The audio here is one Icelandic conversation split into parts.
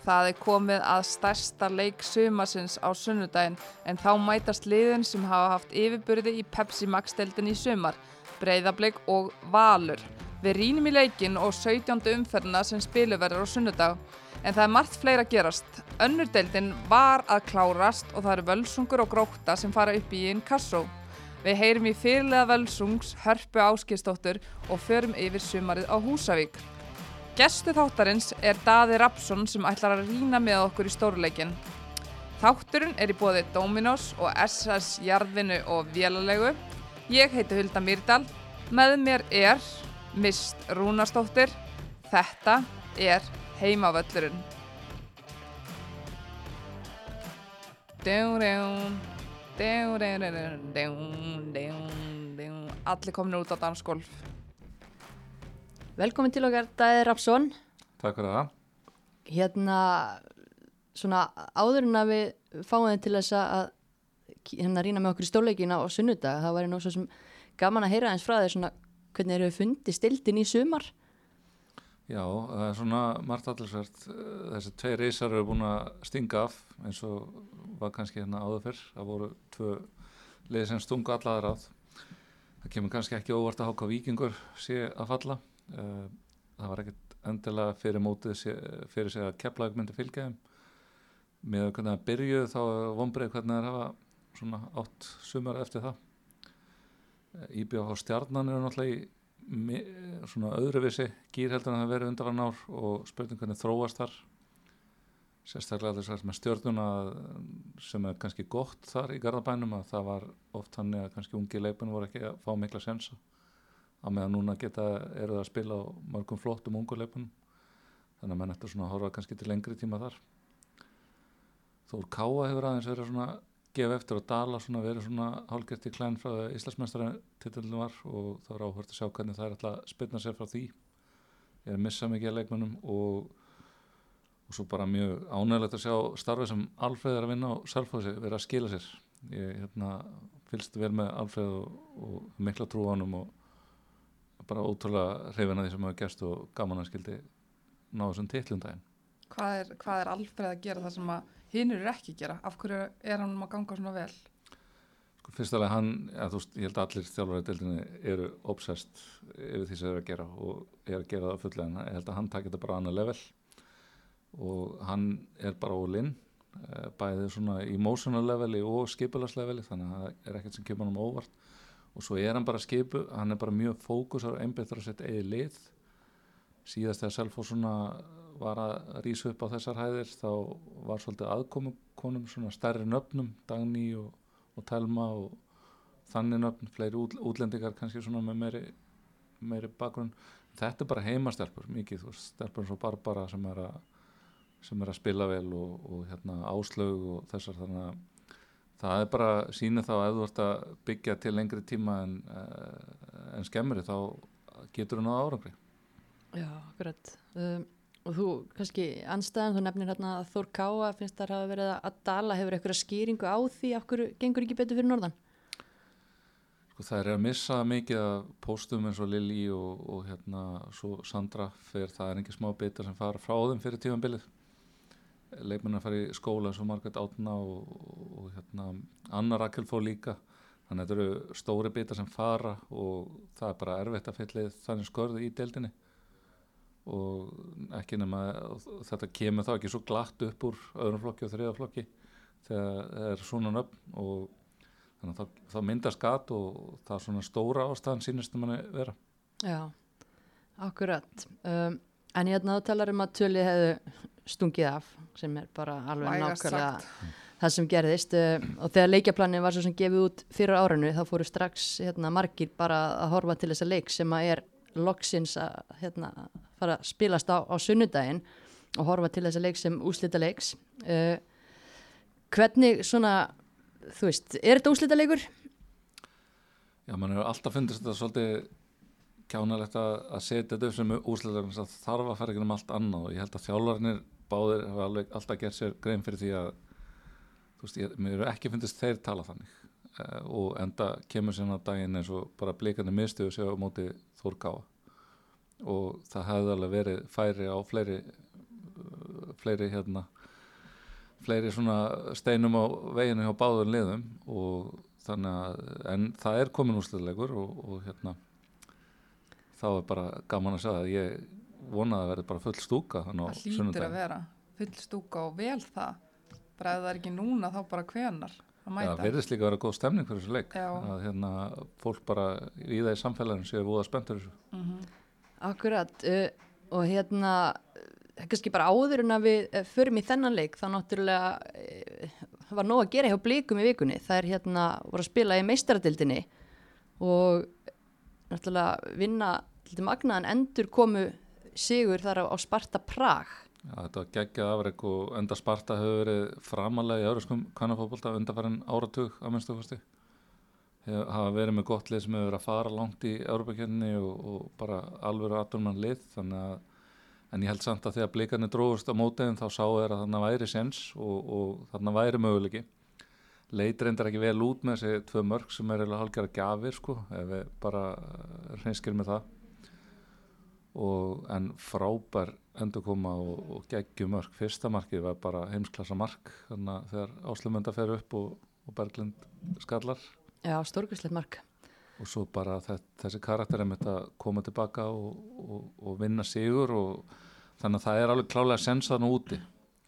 Það er komið að stærsta leik sumasins á sunnudaginn en þá mætast liðin sem hafa haft yfirburði í Pepsi Max deildin í sumar, Breiðablik og Valur. Við rínum í leikin og 17. umferðina sem spilu verður á sunnudag. En það er margt fleira að gerast. Önnur deildin var að klárast og það eru völsungur og grókta sem fara upp í einn kassó. Við heyrum í fyrirlega völsungs, hörpu áskistóttur og förum yfir sumarið á Húsavík. Gestu þáttarins er Daði Rapsson sem ætlar að rína með okkur í stórleikin. Þátturinn er í bóði Dominos og SS Jarðvinu og Vélalegu. Ég heiti Hulda Myrdal. Með mér er Mist Rúnastóttir. Þetta er Heimavöllurinn. Allir komin út á dansgolf. Velkomin til okkar, Dæði Rapsson. Takk fyrir það. Hérna, svona áður en að við fáum þið til þess að hérna rýna með okkur í stóleikina og sunnudag, það væri nú svo sem gaman að heyra eins frá þér svona hvernig eru þið fundið stildin í sumar? Já, það er svona margt allirsvært. Þessi tvei reysar eru búin að stinga af eins og var kannski hérna áður fyrr. Það voru tvö liði sem stunga allaður af. Það kemur kannski ekki óvart að háka vikingur sé að falla. Eh, það var ekkert endilega fyrir mótið fyrir sig að kepplaug myndi fylgja þeim. Með hvernig það byrjuð þá vonbreið hvernig það hafa svona átt sumar eftir það. Íbjöf á stjarnan eru náttúrulega í svona öðruvísi gýr heldur en það verið undan ár og spurning hvernig þróast þar sérstaklega þess að með stjórnuna sem er kannski gott þar í Garðabænum að það var oft hann að kannski ungi leipun voru ekki að fá mikla sensa að meðan núna geta eru það að spila á mörgum flottum ungu leipunum þannig að mann eftir svona að horfa kannski til lengri tíma þar. Þór Káa hefur aðeins verið svona gefa eftir og dala svona verið svona hálfgert í klæn frá það Íslandsmeistara titillin var og þá er áhört að sjá hvernig það er alltaf að spilna sér frá því. Ég er að missa mikið að leikmennum og, og svo bara mjög ánægilegt að sjá starfið sem Alfreð er að vinna á Salfósi verið að skila sér. Ég hérna, fylgst vel með Alfreð og, og mikla trú á hann og bara ótrúlega hrifin að því sem hefur gæst og gaman að skildi ná þessum tittlundaginn Hvað er, hvað er Alfreð að gera það sem að hinnur er ekki að gera? Af hverju er hann að ganga svona vel? Sko fyrstulega hann, ja, veist, ég held að allir þjálfur í deildinni eru obsessed yfir því sem þeir eru að gera og er að gera það fullega en ég held að hann takir þetta bara annað level og hann er bara all-in bæðið svona emotional leveli og skipulagsleveli þannig að það er ekkert sem kemur hann um óvart og svo er hann bara skipu, hann er bara mjög fókusar og einbættur að setja eigi lið. Síðast þegar Selfos svona var að rýsa upp á þessar hæðir þá var svolítið aðkomukonum svona stærri nöfnum, Dagný og, og Telma og þannig nöfn, fleiri út, útlendingar kannski svona með meiri, meiri bakgrunn. Þetta er bara heimastelpur mikið, stelpur eins og Barbara sem er að, sem er að spila vel og, og hérna áslög og þessar þannig að það er bara sínið þá ef þú ert að byggja til lengri tíma en, en skemmri þá getur þú náða árangri. Já, akkurat. Um, og þú kannski anstæðan, þú nefnir hérna að Þór Káa finnst það að hafa verið að dala hefur eitthvað skýringu á því af hverju gengur ekki betur fyrir norðan? Sko það er að missa mikið af póstum eins og Lili og, og hérna svo Sandra fyrir það er ekki smá bitar sem fara frá þeim fyrir tímanbilið leikmenn að fara í skóla eins og Margaret Átna og, og hérna Anna Rakel fór líka. Þannig að þetta eru stóri bitar sem fara og það er bara erfitt að fyllið þannig skörðu í deildinni. Og ekki nema þetta kemur þá ekki svo glatt upp úr öðrum flokki og þriða flokki þegar það er svona nöfn og þannig að þá myndast gat og það er svona stóra ástæðan sínist um að vera. Já, akkurat. Um, en hérna þá talar um að tölið hefðu stungið af sem er bara alveg nákvæmlega það sem gerðist uh, og þegar leikjaplanið var svo sem gefið út fyrir áranu þá fóru strax hérna, margir bara að horfa til þessa leik sem að er loksins að hérna, fara að spilast á, á sunnudaginn og horfa til þessa leik sem úslita leiks uh, hvernig svona þú veist, er þetta úslita leikur? Já, mann hefur alltaf fundist þetta svolítið kjánalegt að, setja þetta upp sem það þarf að fara ekki um allt annað og ég held að þjálfarnir báðir hafa alveg alltaf gert sér grein fyrir því að þú veist, ég, mér hefur ekki fundist þeir tala þannig. Uh, og enda kemur sérna daginn eins og bara blikandi mistuðu sér á móti Þórkáa og það hefði alveg verið færi á fleiri fleiri hérna fleiri svona steinum á veginu hjá báður liðum og þannig að en það er komin úrslutleikur og, og hérna þá er bara gaman að segja að ég vona að það verði bara full stúka Það hlýtur að vera full stúka og vel það. Bara ef það er ekki núna þá bara hvenar að Já, mæta. verðist líka að vera góð stemning fyrir þessu leik Já. að hérna fólk bara í það í samfélaginu séu voða spenntur þessu Mhm. Akkurat uh, og hérna uh, kannski bara áður en að við uh, förum í þennan leik þá náttúrulega uh, var nóg að gera hjá blíkum í vikunni það er hérna voru að spila í meistaradildinni og náttúrulega vinna til magnaðan endur komu sigur þar á, á Sparta Prag. Já, þetta var geggjað afreg og enda Sparta hefur verið framalega í euróskum kannafókbólta undanfærin áratug að minnstu fyrsti. hafa verið með gott lið sem hefur verið að fara langt í Európa-kjörni og, og bara alveg aðdurmann lið þannig að en ég held samt að þegar blikarnir dróðust á mótiðin þá sáu þeir að þarna væri sens og, og þarna væri möguleiki. Leit reyndar ekki vel út með þessi tvö mörg sem er eiginlega hálfgerða gafir sko, ef við bara hreinskir með það og en frábær endur koma og, og geggjum mörg fyrsta markið var bara heimsklassa mark þannig að þegar Áslumönda fer upp og, og Berglind skallar. Já, stórkvæslegt mark. Og svo bara þess, þessi karakter er með þetta koma tilbaka og, og, og vinna sigur og þannig að það er alveg klálega sensaðan úti.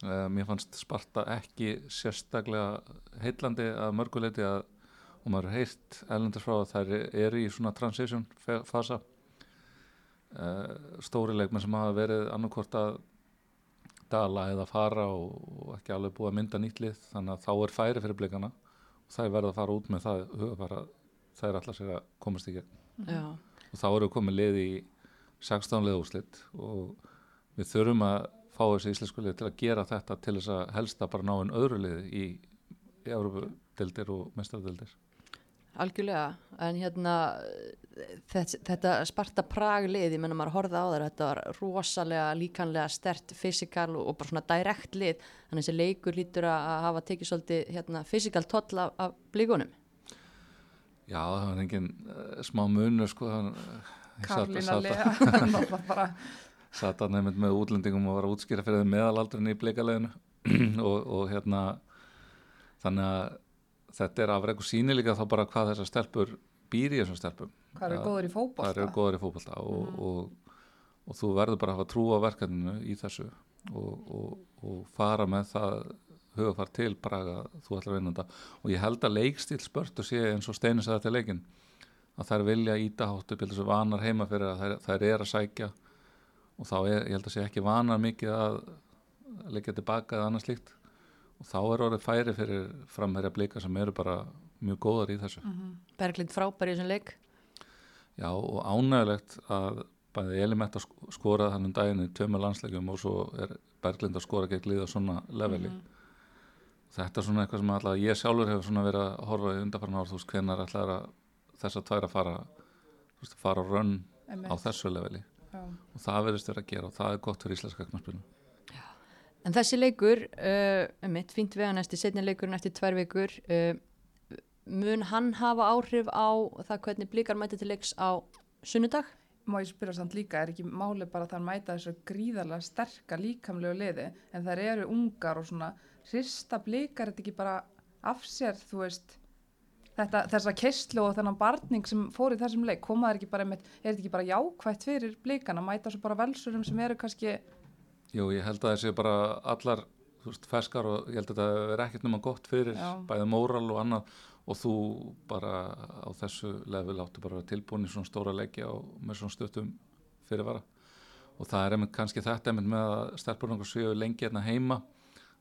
Uh, mér fannst Sparta ekki sérstaklega heitlandi að mörguleiti að og maður heilt elendis frá að þær eru í svona transition fasa stóri leikmenn sem hafa verið annarkvort að dala eða fara og, og ekki alveg búið að mynda nýtt lið þannig að þá er færi fyrir blikana og það er verið að fara út með það hugafara það er alltaf sér að komast í gegn. Já, og þá við komið lið í 16 lið úrslit og við þurfum að fá þessi íslensku lið til að gera þetta til þess að helsta bara ná en öðru lið í, í Európa-dildir og mestaradildir algjörlega. En hérna þetta, þetta Sparta Prag lið, ég menna maður horfði á þar þetta var rosalega líkanlega stert fysikal og, bara svona direkt lið. Þannig að þessi leikur lítur að hafa tekið svolítið hérna, fysikal toll af, af blíkunum. Já, það var engin uh, smá munur sko sat- Lea, náttúrulega bara satt að nefnd með útlendingum og var að útskýra fyrir meðalaldurinn í blikaleginu og, og hérna þannig að þetta er afreg og síni líka þá bara hvað þessar stelpur býr í þessum stelpum. Hvað eru góður í það fótbolta. eru góður í fótbolta og, og, og þú verður bara að hafa trú á verkefninu í þessu og, og, og fara með það hugafar til Braga þú ætlar að vinna þetta. Og ég held að leikstíl spörtu sé eins og Steini sagði til leikin að þær vilja íta háttu til þess að vanar heima fyrir að þær, þær er að sækja. Og þá er, ég held að sé ekki vanar mikið að leggja tilbaka eða annað slíkt og þá er orðið færi fyrir framherja blika sem eru bara mjög góðar í þessu Berglind frábær í þessum leik Já og ánægilegt að bæði Elimett að skora þannig daginn í tveimur landsleikjum og svo er Berglind að skora gegn liða svona leveli. Þetta er svona eitthvað sem alltaf ég sjálfur hefur svona verið að horfa í undarfarn ár þú veist hvenar ætlar að þess að tværa fara, veist, fara rönn á þessu leveli Já. og það verðist vera að gera og það er gott fyrir íslenska knaspinu. En þessi leikur, uh, um mitt, fínt vegan eftir setni leikurinn eftir tvær vikur, uh, mun hann hafa áhrif á það hvernig blíkar mæti til leiks á sunnudag? Má ég spyrja samt líka, er ekki máli bara að það mæta þessu gríðarlega sterka líkamlegu liði en þær eru ungar og svona hrista blikar þetta ekki bara af sér, þú veist þetta, þessa keistlu og þennan barning sem fór í þessum leik, koma þær ekki bara er þetta ekki bara jákvætt fyrir blikana, mæta svo bara velsurum sem eru kannski Jú, ég held að þessi bara allar veist, ferskar og ég held að þetta verði ekkert nema gott fyrir Já. bæði móral og annað. Og þú bara á þessu level áttu bara að vera tilbúin í svona stóra leiki á, með svona stuttum fyrirvara. Og það er einmitt kannski þetta einmitt með að stelpurnangur séu lengi hérna heima.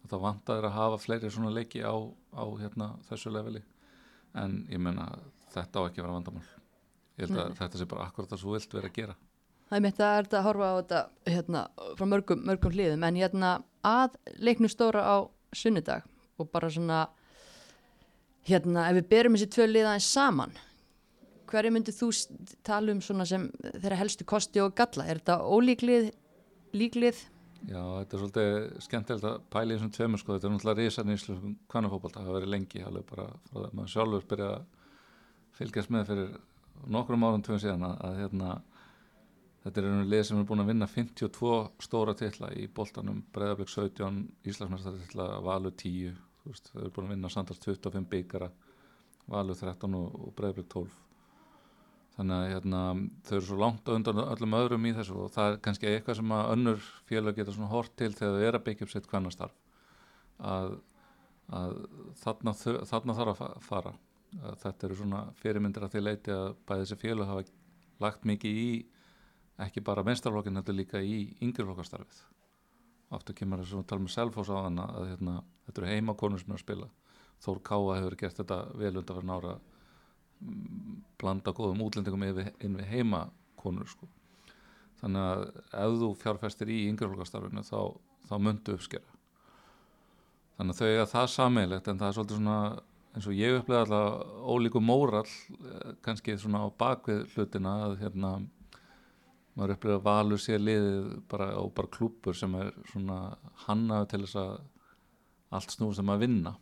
Og það vantar að hafa fleiri svona leiki á, á hérna þessu leveli. En ég menna þetta á ekki að vera vandamál. Ég held að Nei. þetta sé bara akkurat það svo vilt vera að gera Það er mitt að er þetta að horfa á þetta hérna, frá mörgum, mörgum hliðum en hérna að leiknum stóra á sunnudag og bara svona hérna ef við berum þessi tvö liðaðins saman hverju myndið þú tala um svona sem þeirra helstu kosti og galla? Er þetta ólíklið, líklið Já, þetta er svolítið skemmtilegt að pæla í þessum tveimur sko, þetta er náttúrulega risan í íslenskum kvannafókbalta, það hafa verið lengi alveg bara frá það að maður sjálfur byrja að fylgjast með fyrir nokkrum árum tveim síðan að, að hérna þetta er einu lið sem er búin að vinna 52 stóra titla í boltanum. Breiðablík 17, Íslandsmestartitla Valur 10, þú veist, þau eru búin að vinna samtals 25 byggara Valur 13 og, og Breiðablík 12 þannig að hérna, þau eru svo langt undan öllum öðrum í þessu og það er kannski eitthvað sem að önnur félag geta svona hort til þegar þau eru að byggja upp sitt kvannastarf að, að þarna, þau- þarna þarf að fa- fara. Að þetta eru svona fyrirmyndir að því leiti að bæði þessi félag hafa lagt mikið í ekki bara meistarflokkin heldur líka í yngjurflokkastarfið aftur kemur þess að tala með Selfoss á þann að hérna, þetta eru heimakonur sem er að spila. Þór Káa hefur gert þetta vel undan fyrir nára blanda góðum útlendingum inn við heimakonur sko. þannig að ef þú fjárfestir í yngjurflokkastarfinu þá, þá myndu uppskera. Þannig að þau eiga það sammeilegt en það er svolítið svona eins og ég upplega alltaf ólíku mórall eh, kannski svona á bakvið hlutina að hérna maður upplega að valur sér liðið bara, og bara klúpur sem er svona hannaðu til þess að allt snúst um að vinna.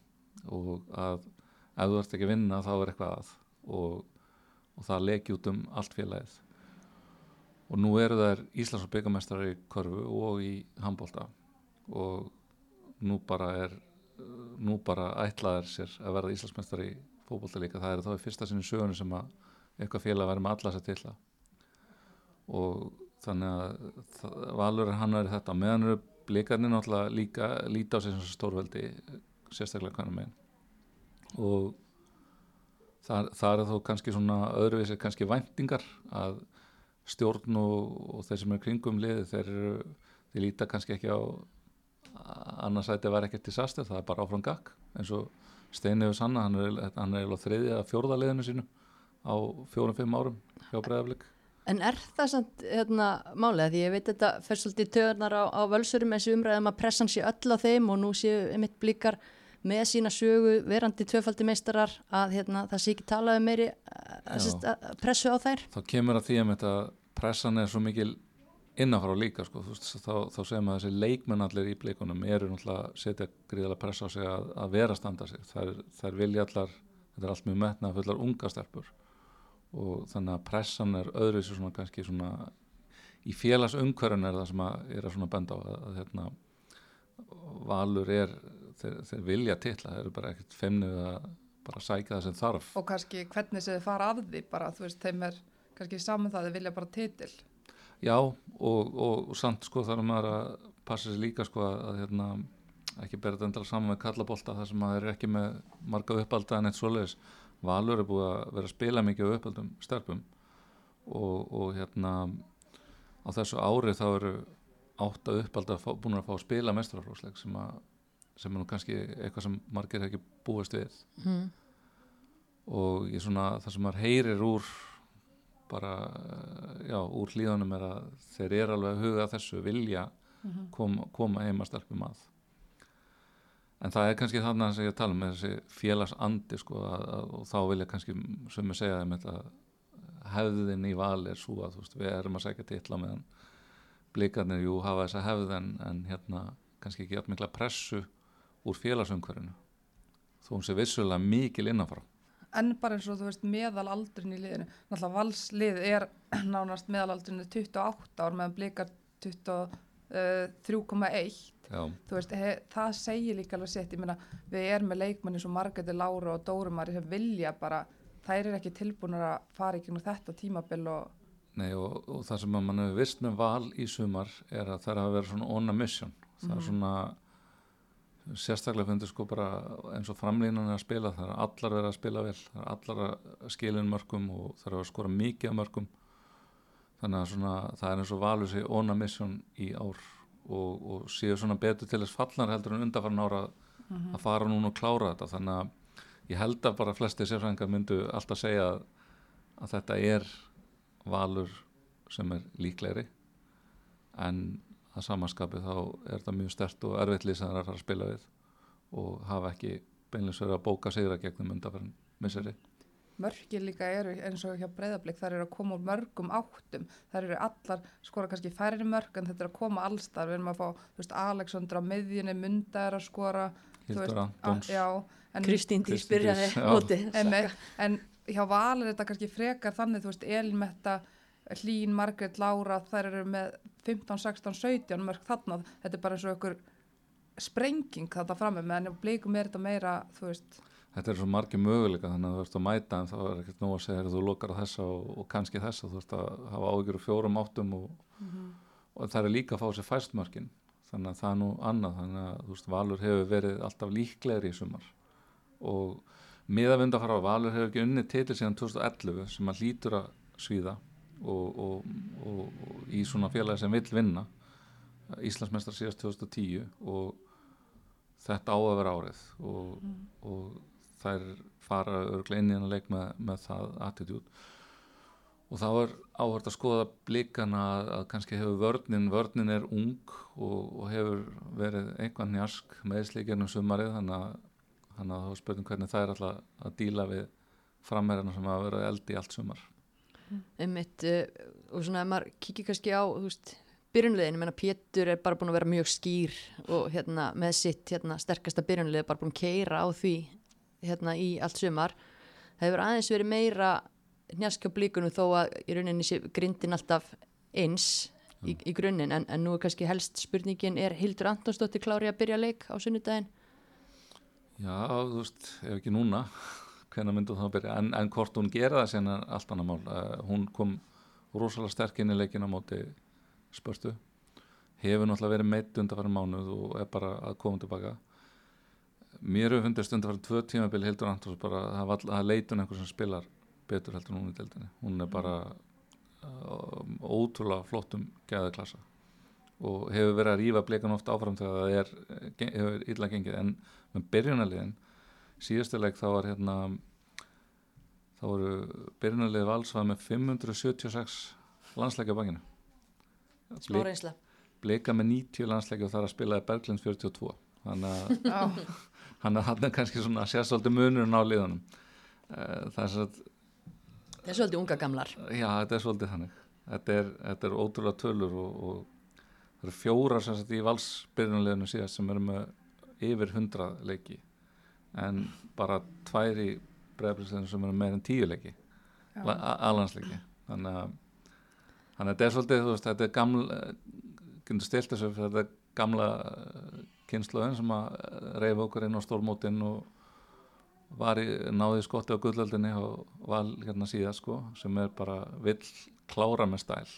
Og að ef þú ert ekki að vinna þá er eitthvað að. Og, og það leki út um allt félagið. Og nú eru þær Íslands og byggamestrar í korfu og í handbólta og nú bara er nú bara ætlaðir sér að verða Íslandsmeistar í fótbolta líka. Það er þá í fyrsta sinni í sögunni sem að eitthvað félag verður með alla sér til það og þannig að Valur er hann er þetta meðan eru blikarnir náttúrulega líka líta á sem stórveldi sérstaklega kannum megin og það, það er þó kannski svona öðruvísi kannski væntingar að stjórn og, og þeir sem eru kringum liði þeir, þeir líta kannski ekki á annars að þetta var ekkert disaster, það er bara áfram gakk eins og Steini hefur sanna hann er, hann er þriðja að fjórða liðinu sínu á fjórum-fimm árum hjá Breiðaflik En er það samt hérna, málega því ég veit þetta fer svolítið töðunar á, á völsurum þessi umræðum að pressan sé öll á þeim og nú séu einmitt blíkar með sína sögu verandi tvöfaldi meistarar að hérna, það sé ekki talaði meiri að, sérst, að pressu á þær. Þá kemur að því að pressan er svo mikil innanfrá líka sko, veist, þá, þá maður að þessi leikmenn allir í blikunum eru náttúrulega setja gríðalega pressa á sig að, að vera standa sig. Þær, þær vilja allar, þetta er allt mjög metna fullar unga stelpur og þannig að pressan er öðruvísi svona kannski svona í félagsumhverjun er það sem að er að svona benda á að, að hérna valur er, þeir, þeir vilja titla, þeir eru bara ekkert femnið að bara sækja það sem þarf og kannski hvernig sem þið fara að því bara, þú veist, þeim er kannski saman það þið vilja bara titil Já, og, og, og samt sko þarf maður að passa sér líka sko að, að hérna, ekki þetta endala saman með kallabolta þar sem maður er ekki með marga uppalda en eitt svoleiðis. Valur er búið að vera að spila mikið á uppaldum stelpum og, og hérna á þessu ári þá eru átta uppalda fá, búin að fá að spila mestrarflóksleik sem, að- sem er nú kannski eitthvað sem margir ekki búist við. Mm. og ég svona það sem maður heyrir úr bara, já, úr hlíðunum er að þeir eru alveg að huga að þessu vilja koma, koma heima stelpum að en það er kannski þarna sem ég tala um með þessi félagsandi sko að, að, og þá vilja kannski sem ég segja að hefðin í vali er svo að veist, við erum að segja titla meðan blikarnir, jú, hafa þessa hefð en, hérna kannski ekki jafn mikla pressu úr félagsumhverfinu þó hún sé vissulega mikil innanfrá. En bara eins og þú veist meðalaldurinn í liðinu. Náttúrulega valslið er nánast meðalaldurinn 28 ár meðan blikar 23,1 Já, þú veist, he, það segir líka alveg sitt, ég meina, við erum með leikmanni svo Margreði Láru og Dórumari sem vilja bara, þær eru ekki tilbúinur að fara í gegnum þetta tímabil og Nei og, og það sem að mann hefur vist með val í sumar er að það er að vera svona on a mission. Það er svona sérstaklega fundur sko bara eins og framlínan er að spila það er allar verið að spila vel það er allar að skilin mörgum og það er að skora mikið mörgum þannig að svona, það er eins og valur sig on a mission í ár og, og séu svona betur til þess fallnar heldur en undarfarn ára að fara núna og klára þetta. Þannig að ég held að bara flesti sérfræðingar myndu alltaf segja að, að þetta er valur sem er líklegri en að samanskapi þá er þetta mjög stert og erfitt lýs að það er að fara að spila við og hafa ekki beinlega verið að bóka sigra gegnum undarfærin misseri mörgir líka eru eins og hjá breyðablík þær eru að koma úr mörgum áttum. Þær eru allar, skora kannski færri mörg en þetta er að koma allstar, við erum að fá þú veist, Alexandra á miðjunni, Munda er að skora Hildur en, Kristín Dís byrjaði móti en, en hjá Val er þetta kannski frekar þannig, þú veist, Elmetta Hlín, Margrét, Lára, þær eru með 15, 16, 17 mörg þarna, þetta er bara eins og einhver sprenging þetta frammi, meðan ef blikum er þetta meira, þú veist, þetta er svo margir möguleika þannig að þú ert að mæta en þá er ekkert nú að segja að þú lokar á þessa og, og kannski þessa. Þú ert að hafa úr fjórum áttum og, og það er líka að fá sér fæstmörkin. Þannig að það er nú annað þannig að þú veist Valur hefur verið alltaf líklegri í sumar. Og miðavund að fara á Valur hefur ekki unni til síðan 2011 sem að lítur að svíða og, og, í svona félagi sem vill vinna Íslandsmeistar síðast 2010 og þetta á að vera árið og, og þær fara örglega inn í hennar leik með, með það attitút og þá er áhört að skoða blikana að, kannski hefur vörnin vörnin er ung og, og hefur verið einhvern njask meðsleikjarnum sumarið þannig að, þannig að þá spurning hvernig það er alltaf að díla við frammeirina sem hafa verið eldi allt sumar. Einmitt uh, og svona ef maður kikið kannski á veist, byrjunliðin, ég meina Pétur er bara búin að vera mjög skýr og hérna með sitt hérna sterkasta byrjunlið bara búin að keira á því hérna í allt sumar. Það hefur aðeins verið meira njaskja blíkunum þó að í rauninni sé grindin alltaf eins í, í grunninn. En, en nú er kannski helst spurningin er Hildur Antonsdóttir klári að byrja leik á sunnudaginn? Já, þú veist, ef ekki núna hvenær myndi hún þá að byrja? En, en hvort hún gera það sen er allt annað mál. Uh, hún kom rosalega sterk inn í leikina á móti spörstu hefur náttúrulega verið meitt undarfæri mánuð og er bara að koma tilbaka mér hefur fundist undarfæri tvö tímabil Hildur Antons bara að það leitun einhver sem spilar betur heldur hún í deildinni. Hún er bara uh, ótrúlega flottum gæðaklassa og hefur verið að rífa blikan oft áfram þegar það er, hefur illa gengið. En með byrjunarliðin síðustileg þá var hérna þá voru byrjunarlið valsvað með 576 landsleika banginu smá reynsla bleika með 90 landsleika og það er að spilaði Berglind 42 þannig að hann er kannski svona að sé svolítið munurinn á liðunum. Eh, það er svo að það er svolítið unga gamlar. Já þetta er svolítið þannig. Þetta er, þetta er ótrúlega tölur og, og það eru fjórar sem sagt í valsbyrjunarliðinu síðast sem eru með yfir 100 leiki. En bara tværi bregðarbliðsleginu sem eru með en 10 leiki. Alansleiki þannig að þannig að þetta er svolítið þú veist, þetta er gamla getur stilt þessu þetta er gamla kynsluðin sem að reyfa okkur inn á stórmótin og var í, náði skotti á gullöldinni og val hérna síðan sko sem er bara vill klára með stæl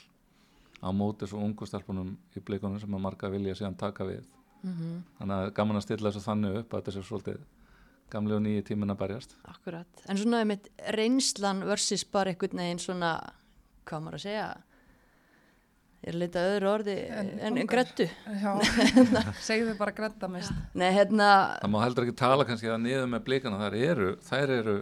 á móti svo ungu stelpunum í blikunum sem að marga vilja síðan taka við. Mm þannig að gaman að stilla þessu þannig upp að þetta sé svolítið gamli og nýji tímin að berjast. Akkurat, en svona með reynslan versus bara einhvern veginn svona, hvað maður að segja, ég er að leita að öðru orði En en, en, grettu. já, segðu bara gretta mist. Nei, hérna, það má heldur ekki tala kannski að niður með blikana. Þær eru, þær eru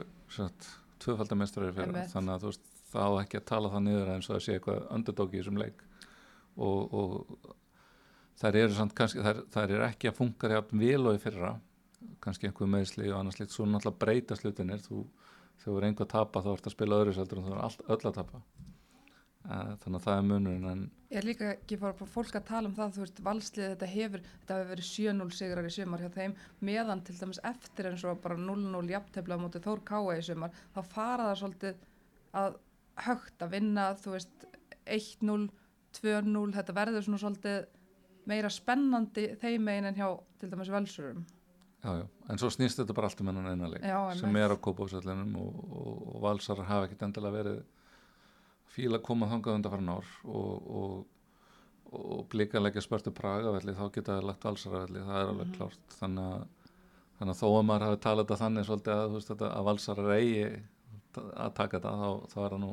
tvöfaldamestrar fyrir Einmitt. þannig að þú veist þá á ekki að tala það niður eins og það sé eitthvað underdog í þessum leik. Og, og þær eru samt kannski þær, þær eru ekki að funka hjá vel og í fyrra. Kannski einhver meðsli og annars líkt svo náttúrulega breyta slutinir þú, þegar þú er einhver að tapa þá ert að spila öðru seldur og þú er allt, öll að tapa þannig að það er munurinn en Ég er líka ekki bara fólk að tala um það, þú veist, valslið þetta hefur, þetta hefur verið 7-0 sigrar í sumar hjá þeim, meðan til dæmis eftir eins og bara 0-0 jafntefla á móti Þór Káa í sumar, þá fara það svolítið að högt að vinna, þú veist, 1-0, 2-0, þetta verður svona svolítið meira spennandi þeim megin en hjá til dæmis velsurum. Já, já, en svo snýst þetta bara allt um hennan einanleik sem er á kópásöllinum og, og, og valsar hafa ekkit endilega verið fíla að koma þangað undan farin ár og, og, og blika leggja spörtu Pragavelli þá geta það lagt valsaravelli, það er alveg Mhm. klárt þannig að, þannig að þó að maður hafi talað þetta þannig svolítið að, veist, að valsarar eigi að taka þetta þá, þá er það nú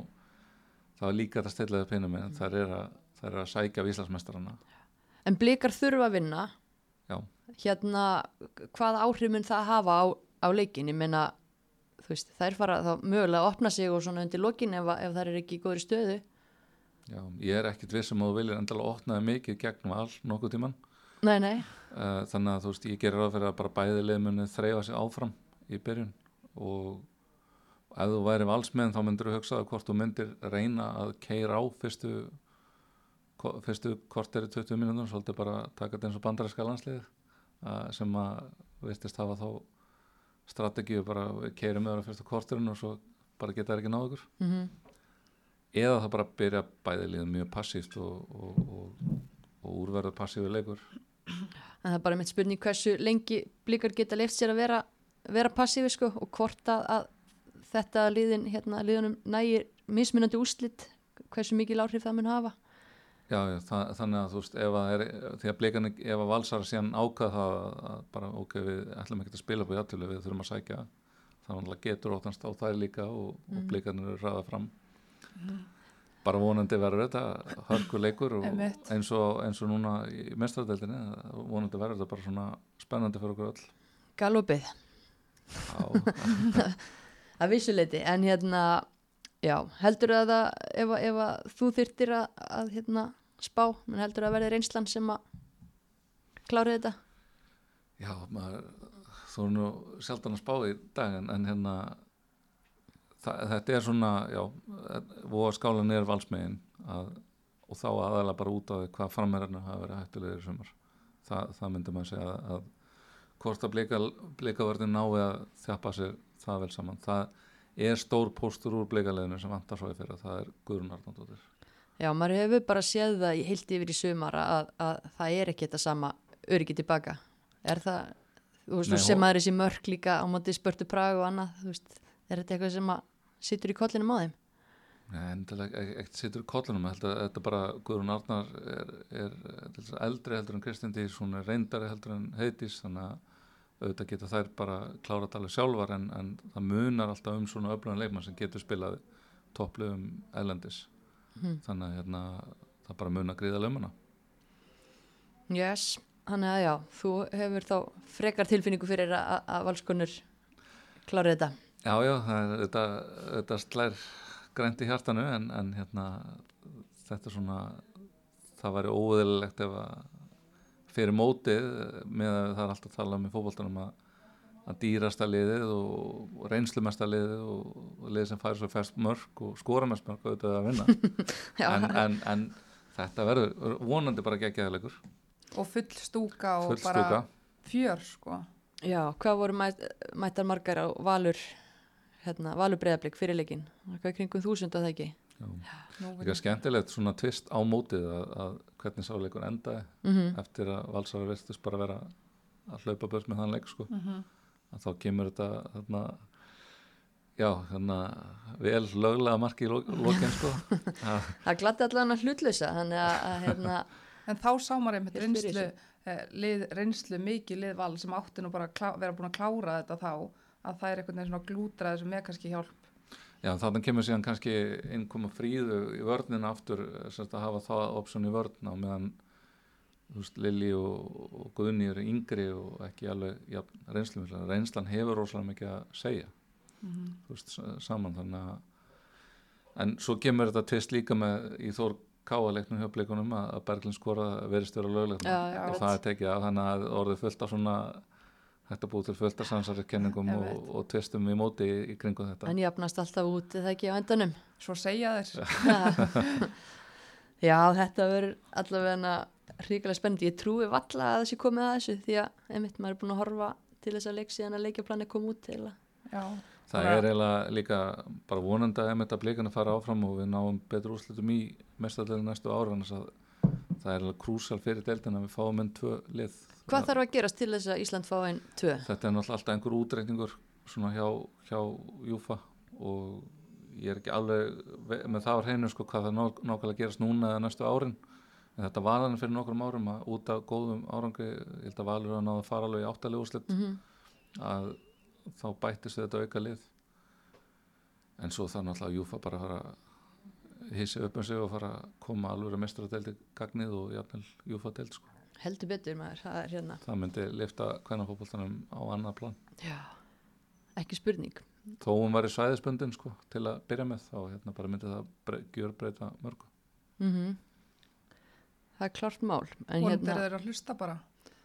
þá er líka þetta stillaðið pinnum minn Mhm. þær er að, er að sækja víslasmestarana en blikar þurfa að vinna. Já. Hérna, hvað áhrif mun það hafa á, á leikin? Ég meina, þú veist, þær fara þá mögulega að opna sig og svona undir lokin ef, ef þær er ekki í góðri stöðu. Já, ég er ekkit vissum að þú viljir endilega opnaði mikið gegn val nokkuð tíman Nei, nei, Uh, þannig að þú veist, ég gerir fyrir að bara bæði muni þreyfa sig áfram í byrjun. Og ef þú væri valsmiðin þá myndir þú hugsa að hvort þú myndir reyna að keira á fyrstu fyrstu korteri 20 mínútur svolítið bara taka þetta eins og bandaræska landsliðið uh, sem að veistist hafa þá strategíu bara keira með það á fyrstu korterinu og svo bara geta það ekki náð ykkur mm eða það bara byrja bæði liðin mjög passíft og, og, og, og úrverða passífi leikur. En það er bara mitt spurning hversu lengi blikar geta leift sér að vera, vera passífi sko og hvort að, að þetta liðin, hérna, liðunum nægir mismunandi úrslit, hversu mikil áhrif það mun hafa. Já, já það, þannig að þú veist ef að, er, blikan, ef að valsar síðan ákvað það að bara ok, við ætlum ekki að spila på játtölu, við þurfum að sækja þannig að getur óttast á þær líka og, og blikarnir eru ræða fram. Bara vonandi verður þetta hörkuleikur og eins og, eins og núna í mestaradeildinni vonandi verður þetta bara svona spennandi fyrir okkur öll. Galopið, Já, að vissuleiti, en hérna, já, heldur að það, ef, ef að þú þyrtir að, að hérna, spá, menn heldur að verði reynslan sem að klára þetta? já maður, þú er nú sjaldan að spá í dag en, en hérna þetta er svona, já voða skálan er valsmegin að, og þá aðalega bara út á því hvað framherjarnir hafa verið hættulegir í sumar. Það, það myndi maður segja að, að hvort að blika, blikaverðin nái að þjappa sér það vel saman. Það er stór póstur úr blikaleginu sem vantar svo í fyrir það er Guðrún Arnaldóttir Já, maður hefur bara séð það heilt yfir í sumar að, að það er ekki þetta sama öryggi tilbaka. Er það, þú veist, Nei, sem maður þessi mörk líka á móti spörtu Prag og annað, þú veist, er þetta eitthvað sem sittur í kollinum á þeim? Nei, endilega e- ekkert situr í kollunum ég held að þetta bara Guðrún Arnar er, er, er eldri heldur en Kristján Dís hún er reyndari heldur en Heiðdís þannig að auðvitað geta þær bara klára að tala sjálfar en, en það munar alltaf um svona öflugan leikmann sem getur spilað topplöfum elendis Mhm. þannig að hérna, það bara munar gríða löfmuna Yes, þannig að já, þú hefur þá frekar tilfinningu fyrir að, að valskonur klára þetta. Já, já, þetta, þetta slær grænt í hjartanu en, en hérna, þetta er svona, það væri óeðlilegt ef að fyrir mótið með að það er alltaf að tala um í fótboltanum að, að dýrasta liðið og, reynslumesta liðið og, liðið sem færi svo fæst mörg og skora mest mörg auðvitað að vinna en, en, en þetta verður vonandi bara geggjaðleikur og full stúka og full bara stúka fjör sko já, hvað voru mæt, mættar margar á valur, hérna, valur breyðablík fyrirleikin? Það er kringum þúsund að það ekki. Líka verður- skemmtilegt svona tvist á mótið að, að hvernig sáleikur endaði Mm eftir að valsara virtust bara vera að hlaupa börn með þann leik sko. Mhm. að þá kemur þetta þarna, já, þarna vel löglega marki í lok- lokin sko. að, Það að hlutlösa, þannig að, að hérna, En þá sá maður einmitt reynslu, eh, lið, reynslu mikið lið val sem átti nú bara að klá, vera búin að klára þetta þá að það er einhvern veginn svona glútraði sem er kannski hjálp. já, þannig kemur síðan kannski innkoma fríðu í vörnina aftur semst að hafa það option í vörn á meðan Lili og, og Guðni eru yngri og ekki alveg ja, reynslu reynslan hefur rosalega mikið að segja Mhm. þú veist, saman. Þannig að en svo kemur þetta tvist líka með í Þór Káaleiknum hjá blikunum að að Berglind skora verist vera löglegt Já, já, og einmitt. það er tekið af. Þannig að orðið fullt af svona þetta búið til fullt af samsæriskenningum og, og tvistum í móti í, í kringum þetta. En jafnast alltaf út, er það ekki á endanum. Svo segja þeir, Já, þetta verður allavega hrikalega spennandi. Ég trúi valla að þessi komið að þessu því að einmitt maður er búin að horfa til þess að leik síðan að leikjaplanið kom út að það er eiginlega líka bara vonandi að einmitt að blikana fara áfram og við náum betur úrslitum í mestarlega næstu ára þannig að það er alveg krúsal fyrir deildin að við fáum enn tvö lið Hvað þarf að gerast til þess að Ísland fá einn tvö? þetta er náttúrulega alltaf einhver útreikningur svona hjá, hjá Júfa og ég er ekki alveg ve- með það á hreinu sko hvað það ná- nákvæmlega gerast núna eða næstu árin en þetta var þannig fyrir nokkrum árum að út af góðum árangri, ég held að Valur að náða að fara alveg í áttalega úrslit Mm að þá bættist þetta auka lið en svo það náttúrulega Júfa bara að fara að hissi upp um sig og fara að koma alveg að mestradeldi gagnið og jafnvel Júfa deild sko. Heldur betur maður, það er hérna. það myndi lifta kvænafótboltanum á annað plan Já, ekki spurning. þó hún var í svæðisbundin sko, til að byrja með þá hérna bara myndi það gjör breyta mörgu Mm Það er klart mál, en vonandi hérna, er þeir að hlusta bara.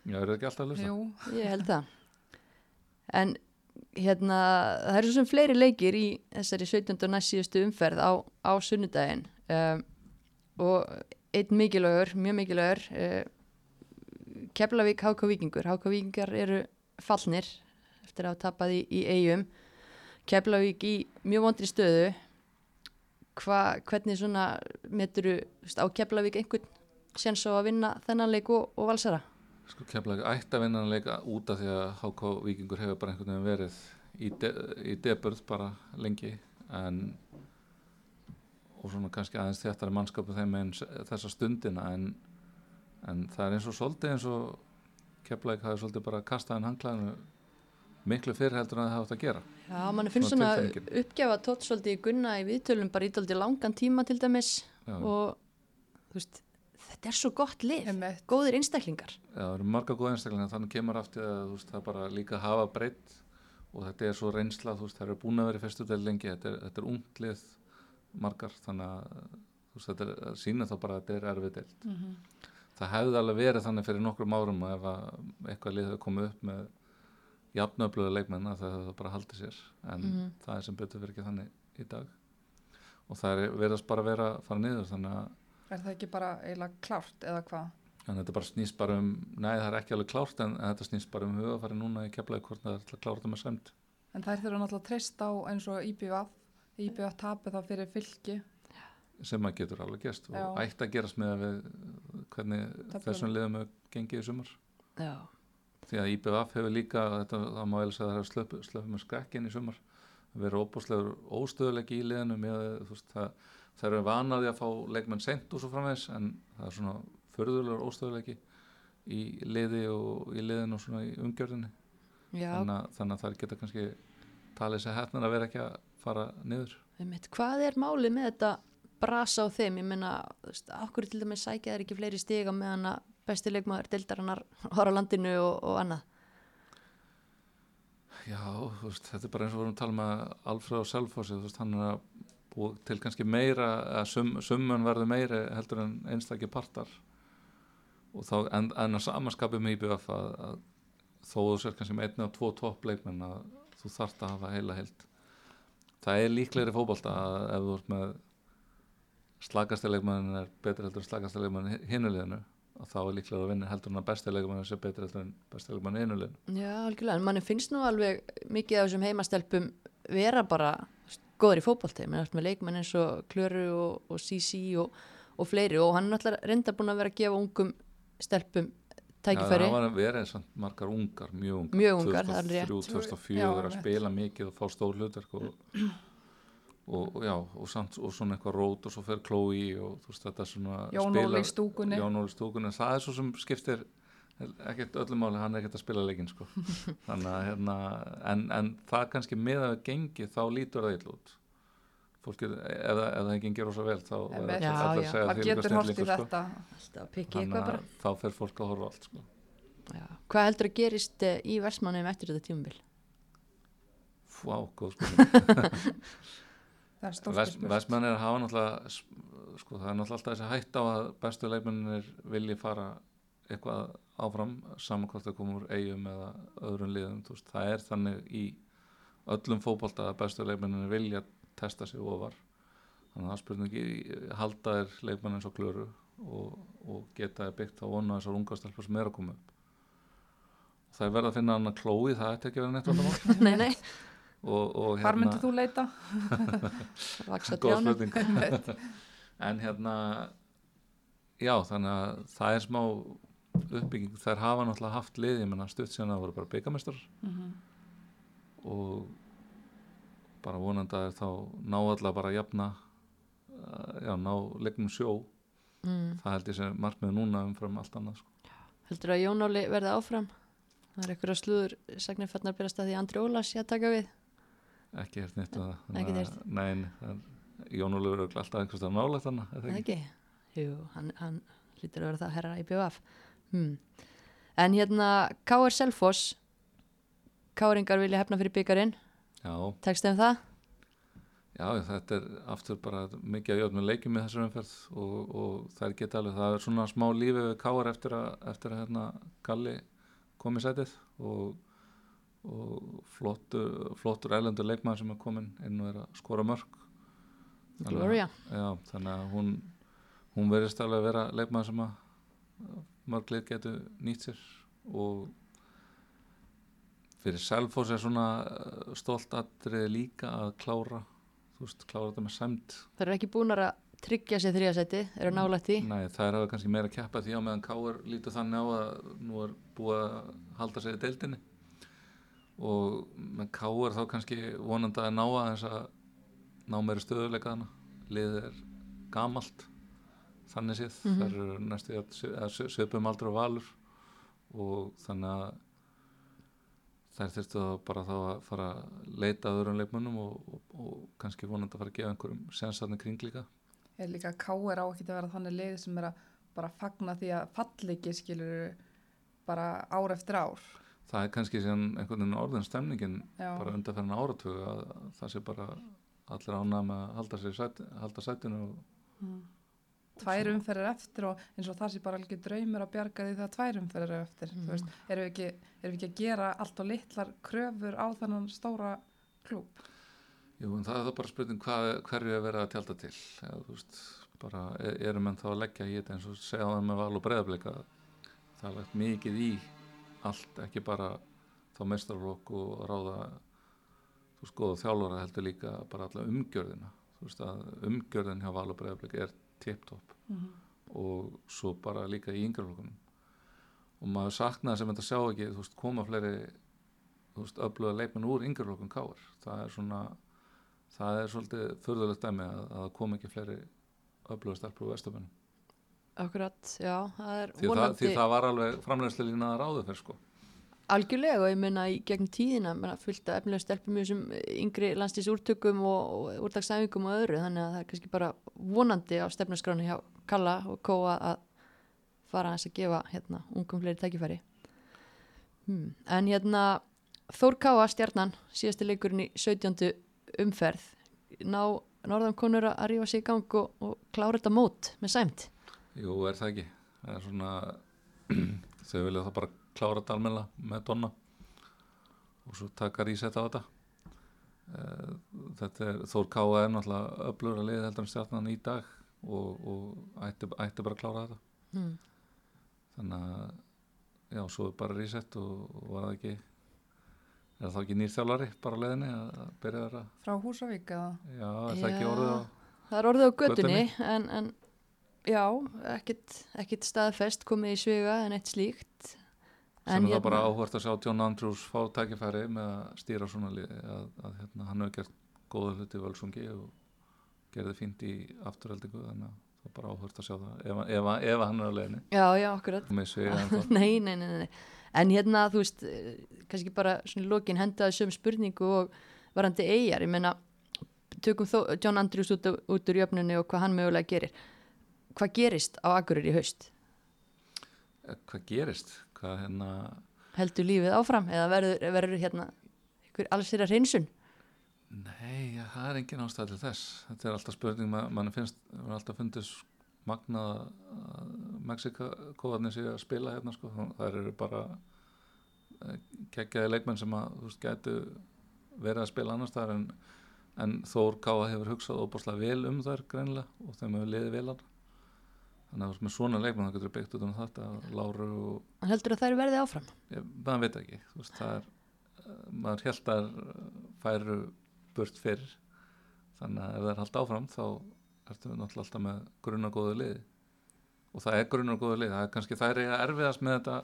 já, er það ekki alltaf að lusta? Jú, ég held það. En hérna, það eru svo sem fleiri leikir í þessari 17. og næst síðustu umferð á, á sunnudaginn um, og einn mikilvægur, mjög mikilvægur, uh, Keflavík Háka Víkingur. Háka Víkingar eru fallnir eftir að hafa tapað í, í eigum. Keflavík í mjög vondri stöðu. hva, hvernig svona meturu á Keflavík einhvern séns á að vinna þennan leik og, og valsara. Sko kemlaði ætti að vinna hann leika út af því að HK Víkingur hefur bara einhvern veginn verið í, de, í deburð bara lengi en og svona kannski aðeins þéttari mannskapu þeim eins þessa stundina en, en það er eins og svolítið eins og kemlaði hafi svolítið bara kastað hann hanglaðinu miklu fyrir heldur en það hafa átt að gera. Já, mann finnst Svona svona uppgjafa tótt svolítið í gunna í viðtölum bara í dálítið langan tíma til dæmis Já. og þú veist, þetta er svo gott lið, góðir einstaklingar. Já, það eru marga góða einstaklingar þannig kemur aftur að þú veist, það bara líka að hafa breytt og þetta er svo reynsla þú veist, það eru búin að vera í del lengi þetta er, þetta er unglið margar þannig að þú veist, þetta er, að sína þá bara að þetta er erfið deild. Mhm. það hefði alveg verið þannig fyrir nokkrum árum að ef að eitthvað lið hefði komið upp með jafnöfluðu leikmenn að það bara haldið sér en Mhm. það er sem betur verið ekki þannig í dag. Og það er verðast bara að vera að fara niður þannig að Er það ekki bara eiginlega klárt eða hvað? En þetta bara snýst bara um, nei það er ekki alveg klárt en, en þetta snýst bara um hugafæri núna í keflaði hvort það er til að klára þetta með semt. En þær þurfa náttúrulega að treysta á eins og IBVF. IBVF tapir það fyrir fylki. sem að getur alveg gerst og ætti að gerast með að við hvernig Töflum. þessum liðum hefur gengið í sumar. Já, Því að IBVF hefur líka, þetta, það má eða segja að það hefur slöpum slöp með skrekkin í sumar. Það verður óbúslegur óstöðulegi í liðinu með þú veist, það, það eru vanaði að fá leikmenn sent og svo framvegs en það er svona förðulegur óstöðulegi í liði og í liðinu og svona í umgjörðinni. þannig, þannig að það geta kannski talið sér hætnar að vera ekki að fara niður. Einmitt, hvað er málið með þetta brasa á þeim, ég veist, okkur til dæmis sækja þeir ekki fleiri stiga meðan að besti leikmaður deildarinnar horf á landinu og, og annað? Já, veist, þetta er bara eins og við vorum að tala með Alfreð og Selfossi, hann er að búa til kannski meira að sum, summun verður meiri heldur en einstakki partar. Og þá, en, en að samanskapi með IBF að, að þó þú sér kannski með einni og tvo toppleikmenn að þú þarft að hafa heila heild. Það er líklegri fótbolta að ef þú ert með slagastilegmannin er betri heldur en slagastilegmannin hinuleginu og þá er líklega að vinna heldur en að bestilegmannin sé betri heldur en bestilegmannin hinuleginu Já, algjörlega, en manni finnst nú alveg mikið af þessum heimastelpum vera bara góður í fótbolti, menn eftir með leikmenn eins og Klöru og, og Sisi og, og fleiri og hann er náttúrulega reynda búin að vera að gefa ungum stelpum tækifæri það var verið samt margar ungar, mjög ungar Mjög ungar, það er rétt. 2003, Já, 2004 að rétt. spila mikið og fá stór hlutverk og, og, og já, og, samt, og svona eitthvað rót og svo fer Chloe og þú veist þetta svona Jón Óli stúkunni. Jón Óli stúkunni, það er svo sem skiptir ekkert öllum máli, hann er ekkert að spila leikinn sko. þannig að hérna en, en það kannski með að gengi þá lítur það illa út fólk er, ef, það- ef það gengir rosa vel þá Já, allir að já. segja Maður þvílíkur getur hort í snillingur, sko. þetta. alltaf pikki þannig eitthvað bara að þá fer fólk að horfa allt sko. Já. Hvað heldur að gerist eh, í versmannum eftir þetta tímabil? Vá, góð sko Það er Vestmenn er að hafa náttúrulega sko, það er náttúrulega alltaf þessi hætt á að bestu leikmennir vilji fara eitthvað áfram saman hvort það komur eigum eða öðrum liðum veist, það er þannig í öllum fótbolta að bestu leikmennir vilja testa sig ofar. Þannig að það er spurningi halda þér leikmenn eins og klöru og, og geta byggt á vonu þessar ungastelpur sem er að koma upp. Það er verið að finna hann að klói það ætti ekki að vera neitt nei, nei, og, og Hvar myndir þú leita? góð spurning. En hérna já þannig að það er smá uppbygging, þær hafa náttúrulega haft lið ég menna stutt síðan að það voru bara byggamestar Mhm. og bara vonandi að þá ná allavega bara að jafna uh, já, ná leiknum sjó mm. það held ég sem markmið núna umfram allt annað sko. Heldur að Jón Óli verði áfram? Það er einhverja slúður sagnir fannir að byrjast að því Andri Ólas sé að taka við ekki Þannig Ekki að-. Nein, það- Jón Ólfur er alltaf einhverstað nálægt Er það ekki? Jú, hann, hann hlýtur að vera það herra í BVF hmm. En hérna K.R. Selfoss K.R.ingar vilja hefna fyrir byggarinn já, Tekst þeim það? Já, þetta er aftur bara mikið að jöfn með leikjum með þessar umferð og, og það geta alveg, það er svona smá lífi við káar eftir að, eftir að hérna Galli kom í sætið og, og flottur, flottur ælendur leikmaður sem er komin inn og er að skora mörg Gloria Já, þannig að hún hún verðist alveg að vera leikmaður sem að mörg lið getur nýtt sér og fyrir Selfoss er svona eh, stolt atrið líka að klára þú veist, klára þetta með sæmt Það eru ekki búin að tryggja sér þriðasæti, eru nálægt því. Nei, það er hafa kannski meira að keppa því á meðan Káur lítur þannig á að nú er búið að halda sig í deildinni. Og með Káur þá kannski vonandi að ná að þess að ná meira stöðuleika hana liðið er gamalt þannig séð, mm Mhm. það eru næstu svi- svipum aldrei á valur og þannig að þær þurftu bara þá að fara að leita að öðrum leikmönnum og, og, og kannski vonandi að fara að gefa einhverjum sensarni kring líka er líka K.R. á ekki að vera þannig lið sem er að bara fagna því að falliki skilur bara ár eftir ár það er kannski síðan einhvern veginn orðin stemningin Já. bara undanferðin áratug að, að það sé bara allir ánað með að halda, sér sæt, halda sætinu og, Mm. Tvær umferðir eftir og eins og það sé bara alveg draumur að bjarga því þegar tvær umferðir eftir þú veist, erum við, ekki, erum við ekki að gera allt og litlar kröfur á þennan stóra klúb jú, en það er það bara spurning hvað, hverju er verið að tjálta til? Þú veist, bara e- eru menn þá að leggja í þetta eins og segja það með val og breyðablika það er lagt mikið í allt, ekki bara þá meistarflokk og ráða þú veist, góða þjálfara heldur líka bara alla umgjörðina. Þú veist að umgjörðin hjá val og breyðablika er tipptopp og svo bara líka í yngreflokkunum og maður saknaði sem þetta sjá ekki þú veist, koma fleiri þú veist, öfluga leikmenn úr yngreflokkun káar það er svona það er svolítið förðulegt dæmi að, að það kom ekki fleiri öfluga starfur úr vestabænum Akkurat, já, það er því, það, því það var alveg framlegslega línaða ráðu fyrir sko algjörlega og ég meina í gegn tíðina menna, fullt af efnilega stelpum í þessum yngri landslýs úrtökum og, úrtagsæfingum og öðru þannig að það er kannski bara vonandi á stefnarskráni hjá Kalla og Kóa að fara að þess að gefa hérna ungum fleiri tækifæri hmm. en hérna Þór Káa stjarnan síðasti leikurinn í 17. umferð ná norðan konur að rífa sig í gang og, og klára þetta mót með sæmt Jú, er það ekki það er svona þau vilja það bara klára þetta almennilega með donna og svo taka rísett á þetta Eh, þetta er Þór Káa er náttúrulega öflugur að liða heldur en stjarnan í dag og, og ætti, ætti bara að klára þetta hmm. þannig að já, svo er bara rísett og, og var það ekki er það þá ekki nýr þjálfari bara á leiðinni að, að byrja þeirra frá Húsavík eða já, er það ekki Já. orðið á Það er orðið á göttunni Götunni. en, en já, ekkit, ekkit staðfest komið í svega en eitt slíkt. Sem er bara hérna- áhvert að sjá John Andrews fá tækifæri með að stýra svona liði að, að hérna, hann hefur gert góða hluti völsungi og gerði fínt í afturheldingu þannig að það er bara áhvert að sjá það ef, ef, ef hann er á leiðinni Já, já, akkurat. þá nei, nei, nei, nei. En hérna, þú veist, kannski bara svona í lokin hendaði söm spurningu og varandi eigjar. Ég meina, tökum þó John Andrews út, út úr jöfnunni og hvað hann mögulega gerir. Hvað gerist á Akureyri í haust? Eh, hvað gerist hvað hérna Heldur lífið áfram eða verður, verður hérna ykkur alls þeirra hreinsun? Nei, ja, það er engin ástæð til þess. Þetta er alltaf spurning, ma mann finnst, það er alltaf fundist magnað að Mexikakóðarnir sé að spila hérna, sko. Það eru bara kekkjaði leikmenn sem að, þú veist, gætu verið að spila annars þar en, en Þór Káa hefur hugsað óbúrslega vel um þær greinilega og þeim hefur liðið vel hann. Þannig að með svona leikmenn það getur byggt út um þetta, Láru og Hann heldur að þær verði áfram? ég, maður veit ekki. Þú veist, það er uh, maður held að færu burt fyrir þannig að ef það er haldt áfram þá ertu náttúrulega alltaf með grunnagóðu liði. Og það er grunnagóðu liði. Það er kannski það er eiga erfiðast með þetta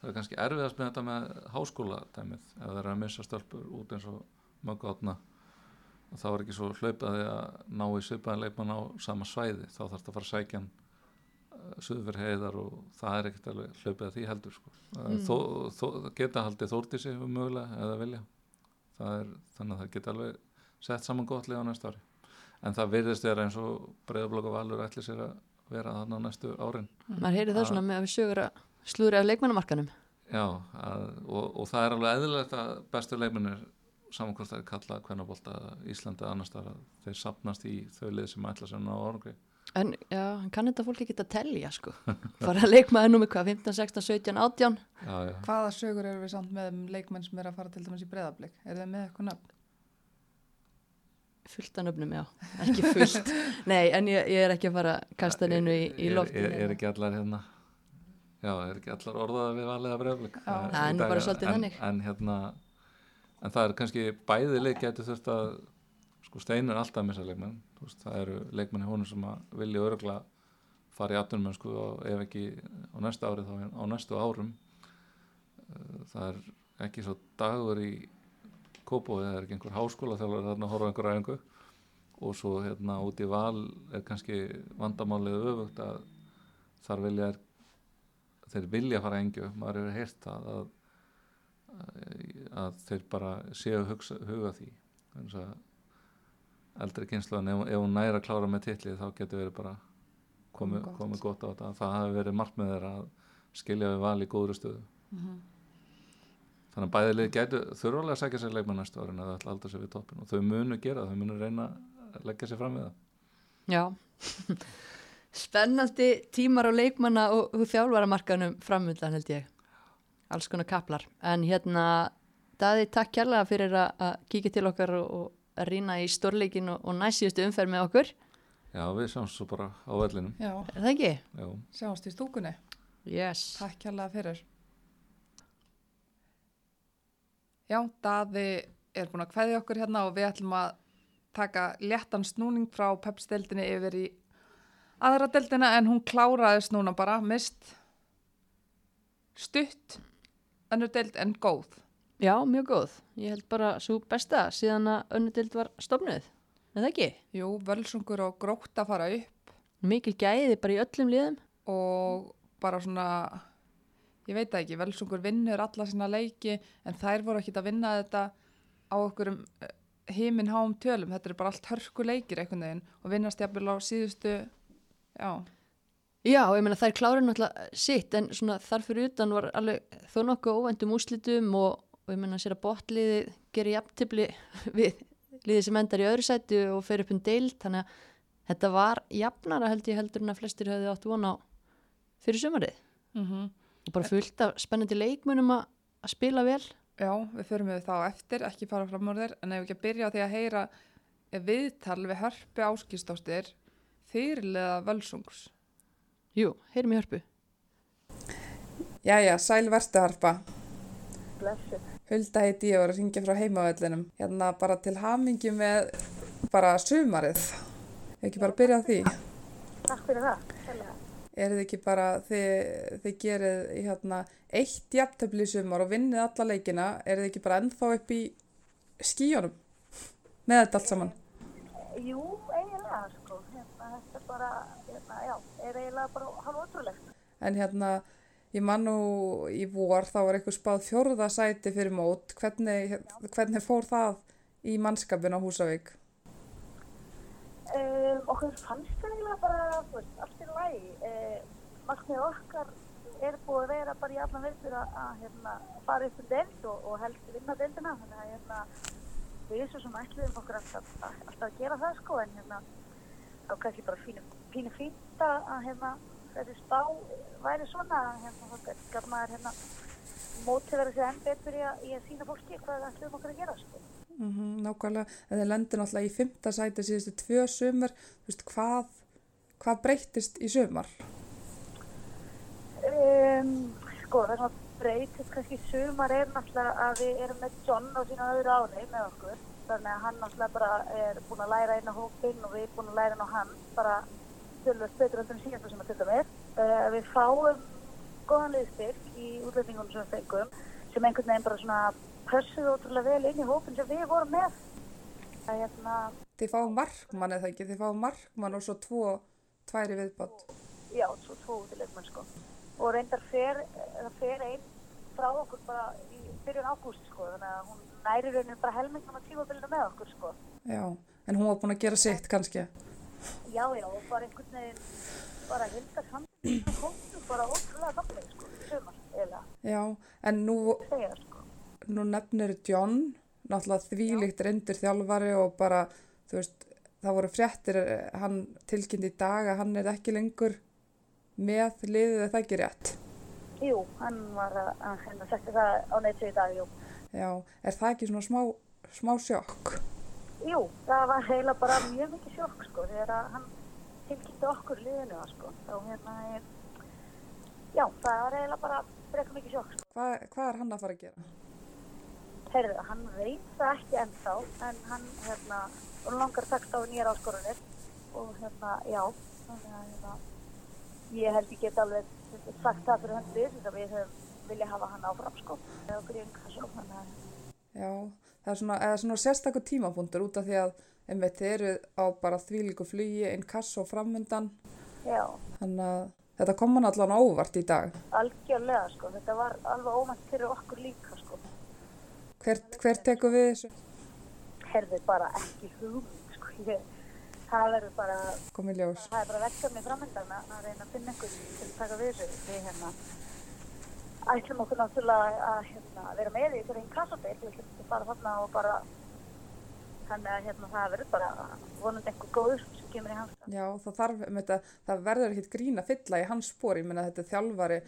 það er kannski erfiðast með þetta með háskóla dæmið, ef það er að missa stölpur út eins og möggu átna og þá er ekki svo hlaupaði að ná í svipaðan leikmann á sama svæði. Þá þarf þetta að fara að sækja hann fyrir heiðar og það er ekkert alveg hlaupið að því heldur sko. mm. þó, þó, geta haldið þórtísi mögulega eða vilja er, þannig að það geta alveg sett saman gott lið á næsta ári en það virðist vera eins og breyðablokka valur ætli sér að vera þannig á næstu árin Maður heyri það svona með að við sögur að slúðri af leikmannamarkanum. já, að, og, og það er alveg eðlilegt að bestu leikmennir saman hvort það er kallað kvennabólta Íslandi annars þar að þeir sapnast í þau lið sem ætla sér ná árangri En já, hann kann þetta fólk ekki að telja sko. Bara leikmaður nú með hvað, 15, 16, 17, 18. já, já, hvaða sögur eru við samt með um leikmenn sem er að fara til dæmis í breyðablík er þið með eitthvað nöfn? Fullt af nöfnum, já. Ekki fullt. Nei, en ég, ég er ekki að fara að kasta hann inn í, í er, loftinu. er, er ekki allar hérna já, er ekki allar orðaða við valið að breyflik Já. Það er nú bara svolítið en, þannig. en hérna en það er kannski bæði leik getur þurft að sko Stein er alltaf að missa leikmenn. Veist, það eru leikmenn í honum sem að vilja örgla fara í atvinnum sko, ef ekki á næsta ári þá á næstu árum. Eh, það er ekki svo dagur í Kópói, það er ekki einhver háskóla þjálfur þarna að horfa einhver æfingu. Og svo hérna út í val er kannski vandamálið öfugt að þar vilja þeir vilja fara engju, maður hefur heyrt það að, að þeir bara séu hugsa, huga því. Þannig að eldri kynsluðan ef, ef hún næra að klára með titli þá getur verið bara komið Gott. komi gott á þetta. Það hafi verið markmið þeirra að skilja við val í góðru stöðu. Þannig að bæðilið gætu þurfalega að segja sér leikmenn næstu árin að það ætla halda sér við toppin og þau munu gera þau munu reyna að leggja sér fram við það. Já, spennandi tímar á leikmanna og, þjálfaramarkanum framöndan held ég, alls konar kaplar. En hérna, Daði, takk kærlega fyrir að, kíkja til okkar og að rýna í stórleikin og, og næstíðustu umferð með okkur. Já, við sjáum svo bara á vellinum Já, Er það ekki? Já, sjáumst í stúkunni. Yes. Takk kærlega fyrir. Já, Daði er búin að kveðja okkur hérna og við ætlum að taka léttan snúning frá pepsdeildinni yfir í aðra deildina en hún kláraðist núna bara, mist stutt önnur deild en góð. Já, mjög góð. Ég held bara svo besta síðan að önnudild var stofnuð. Er það ekki? Jú, völsungur og grótt að fara upp Mikil gæði bara í öllum liðum. og bara svona, ég veit ekki, völsungur vinnur alla sína leiki en þær voru ekki að vinna þetta á okkur um heiminn háum tölum, þetta er bara allt hörku leikir einhvern veginn og vinnast jafnvel á síðustu, já, Já, ég meina þær klára náttúrulega sitt en svona þar fyrir utan var alveg þó nokkuð óvendum úslitum og, og ég meina sér að botliði gerir jafntibli við liðið sem endar í öðru sæti og fer upp um deild þannig að þetta var jafnara held ég heldur en að flestir hefði átt von á fyrir sumarið mm og bara fullt af spennandi leikmunum að, spila vel. já, við förum við þá á eftir, ekki fara fram úr þér, en ef ekki að byrja á því að heyra viðtal við hörpi áskistóttir fyrirlega völsungs. Jú, heyrim í hörpu. Jæja, sæl verstu harpa. Blessu. Hulda heiti ég var að ringja frá heimavellinum. Hérna bara til hamingi með bara sumarið. Ekki bara byrja á því. Takk fyrir það. Er þið ekki bara, þið, þið gerið hérna eitt jafntöfli sumar og vinnið alla leikina, er þið ekki bara ennþá upp í skíunum með þetta allt saman? Jú, eiginlega, sko. Hérna, þetta er bara, hérna, já, er eiginlega bara hálf ótrúlegt. En hérna, ég man nú í vor, þá var eitthvað spáð fjórða sæti fyrir mót. Hvernig, hvernig fór það í mannskapin á Húsavík? Um, okkur fannst það eiginlega bara, veist, allt í lagi. Um, Markmið okkar er búið að vera bara í allan veistur að, að hérna, fara upp um deild og, og helst vinna deildina. Þannig að hérna, við erum svo sem ætluðum okkur alltaf, alltaf að gera það, sko, en hérna, þá kannski bara fínu, pínu fínt að, að hérna, þessi spá væri svona, hérna, þá gæti maður hérna, mótið verið sér enn betur í að, í að sína fólki hvað við ætluðum okkur að gera, sko. Mm nákvæmlega, en þið lendir náttúrulega í fymta sæti síðustu tvö þú veist, hvað, hvað breyttist í sumar? Um, sko, það sem að breytist kannski sumar er náttúrulega að við erum með John á sína öðru ári með okkur. Þannig að hann náttúrulega bara er búin að læra inn á hópinn og við erum búin að læra inn á hann bara tölvöld betur endur en síðan sem að þetta með. Uh, við fáum góðan liðstyrk í útlendingunum sem við fengum sem einhvern veginn bara svona pressuðu ótrúlega vel inn í hópinn sem við vorum með. Það er hérna, Þið fáum markmann eða ekki, þið fáum markmann og svo tvo, tværi viðbátt. já, svo tvo útilegmenn sko. Og reyndar fer, það fer einn frá okkur bara í byrjun ágúst sko, þannig að hún næri raunin bara helmingum á tímabilinu með okkur sko. Já, en hún var búin að gera sitt kannski. Já, já, og bara einhvern veginn, bara hilda saman, það komstu bara ótrúlega falleg sko, sumar, eða, Já, en nú, segja sko. nú nefnir John, náttúrulega þvílíkt reyndur þjálfari og bara, þú veist, það voru fréttir, eh, hann tilkynnt í dag að hann er ekki lengur með liðið eða það ekki rétt. Jú, hann var að, að hérna setti það á neitsu í dag, jú. Já, er það ekki svona smá, smá sjokk? Jú, það var heila bara mjög mikið sjokk sko, þegar að hann tilkynnti okkur liðinu sko, þá hérna er, já, það var heila bara frekar mikið sjokk sko. Hvað, hvað er hann að fara að gera? Heyrðu, hann veit það ekki ennþá, en hann, hérna, hún langar takst á nýjar áskorunir og hérna, já, þannig að, hérna, ég held ég get alveg sagt það fyrir þess að við höfum viljað hafa hann áfram, sko, eða okkur í einhverjum, þannig að, Já, það er svona, svona sérstakur tímapunktur út af því að einmitt þið eru á bara þvílíku flugi, einn kass og framöndan, já, þannig að þetta kom hann allan á óvart í dag. algjörlega, sko, þetta var alveg ómænt fyrir okkur líka, sko. Hver, hver tekur við þessu? Heyrðu, bara ekki hugmynd, sko, ég, það verður bara, Komið ljós. það er bara verkefni framöndan að reyna að finna einhvern til að taka við þessu. Við hérna ætlum okkur náttúrulega að hérna, vera með í einhverjum kassadeild, við ætlum ekki að fara þarna og bara þannig að hérna, það verður bara vonandi einhver góður sem kemur í hans. Já, það þarf, um þetta, það verður ekkit grín að fylla í hans spór, ég meina þetta þjálfari,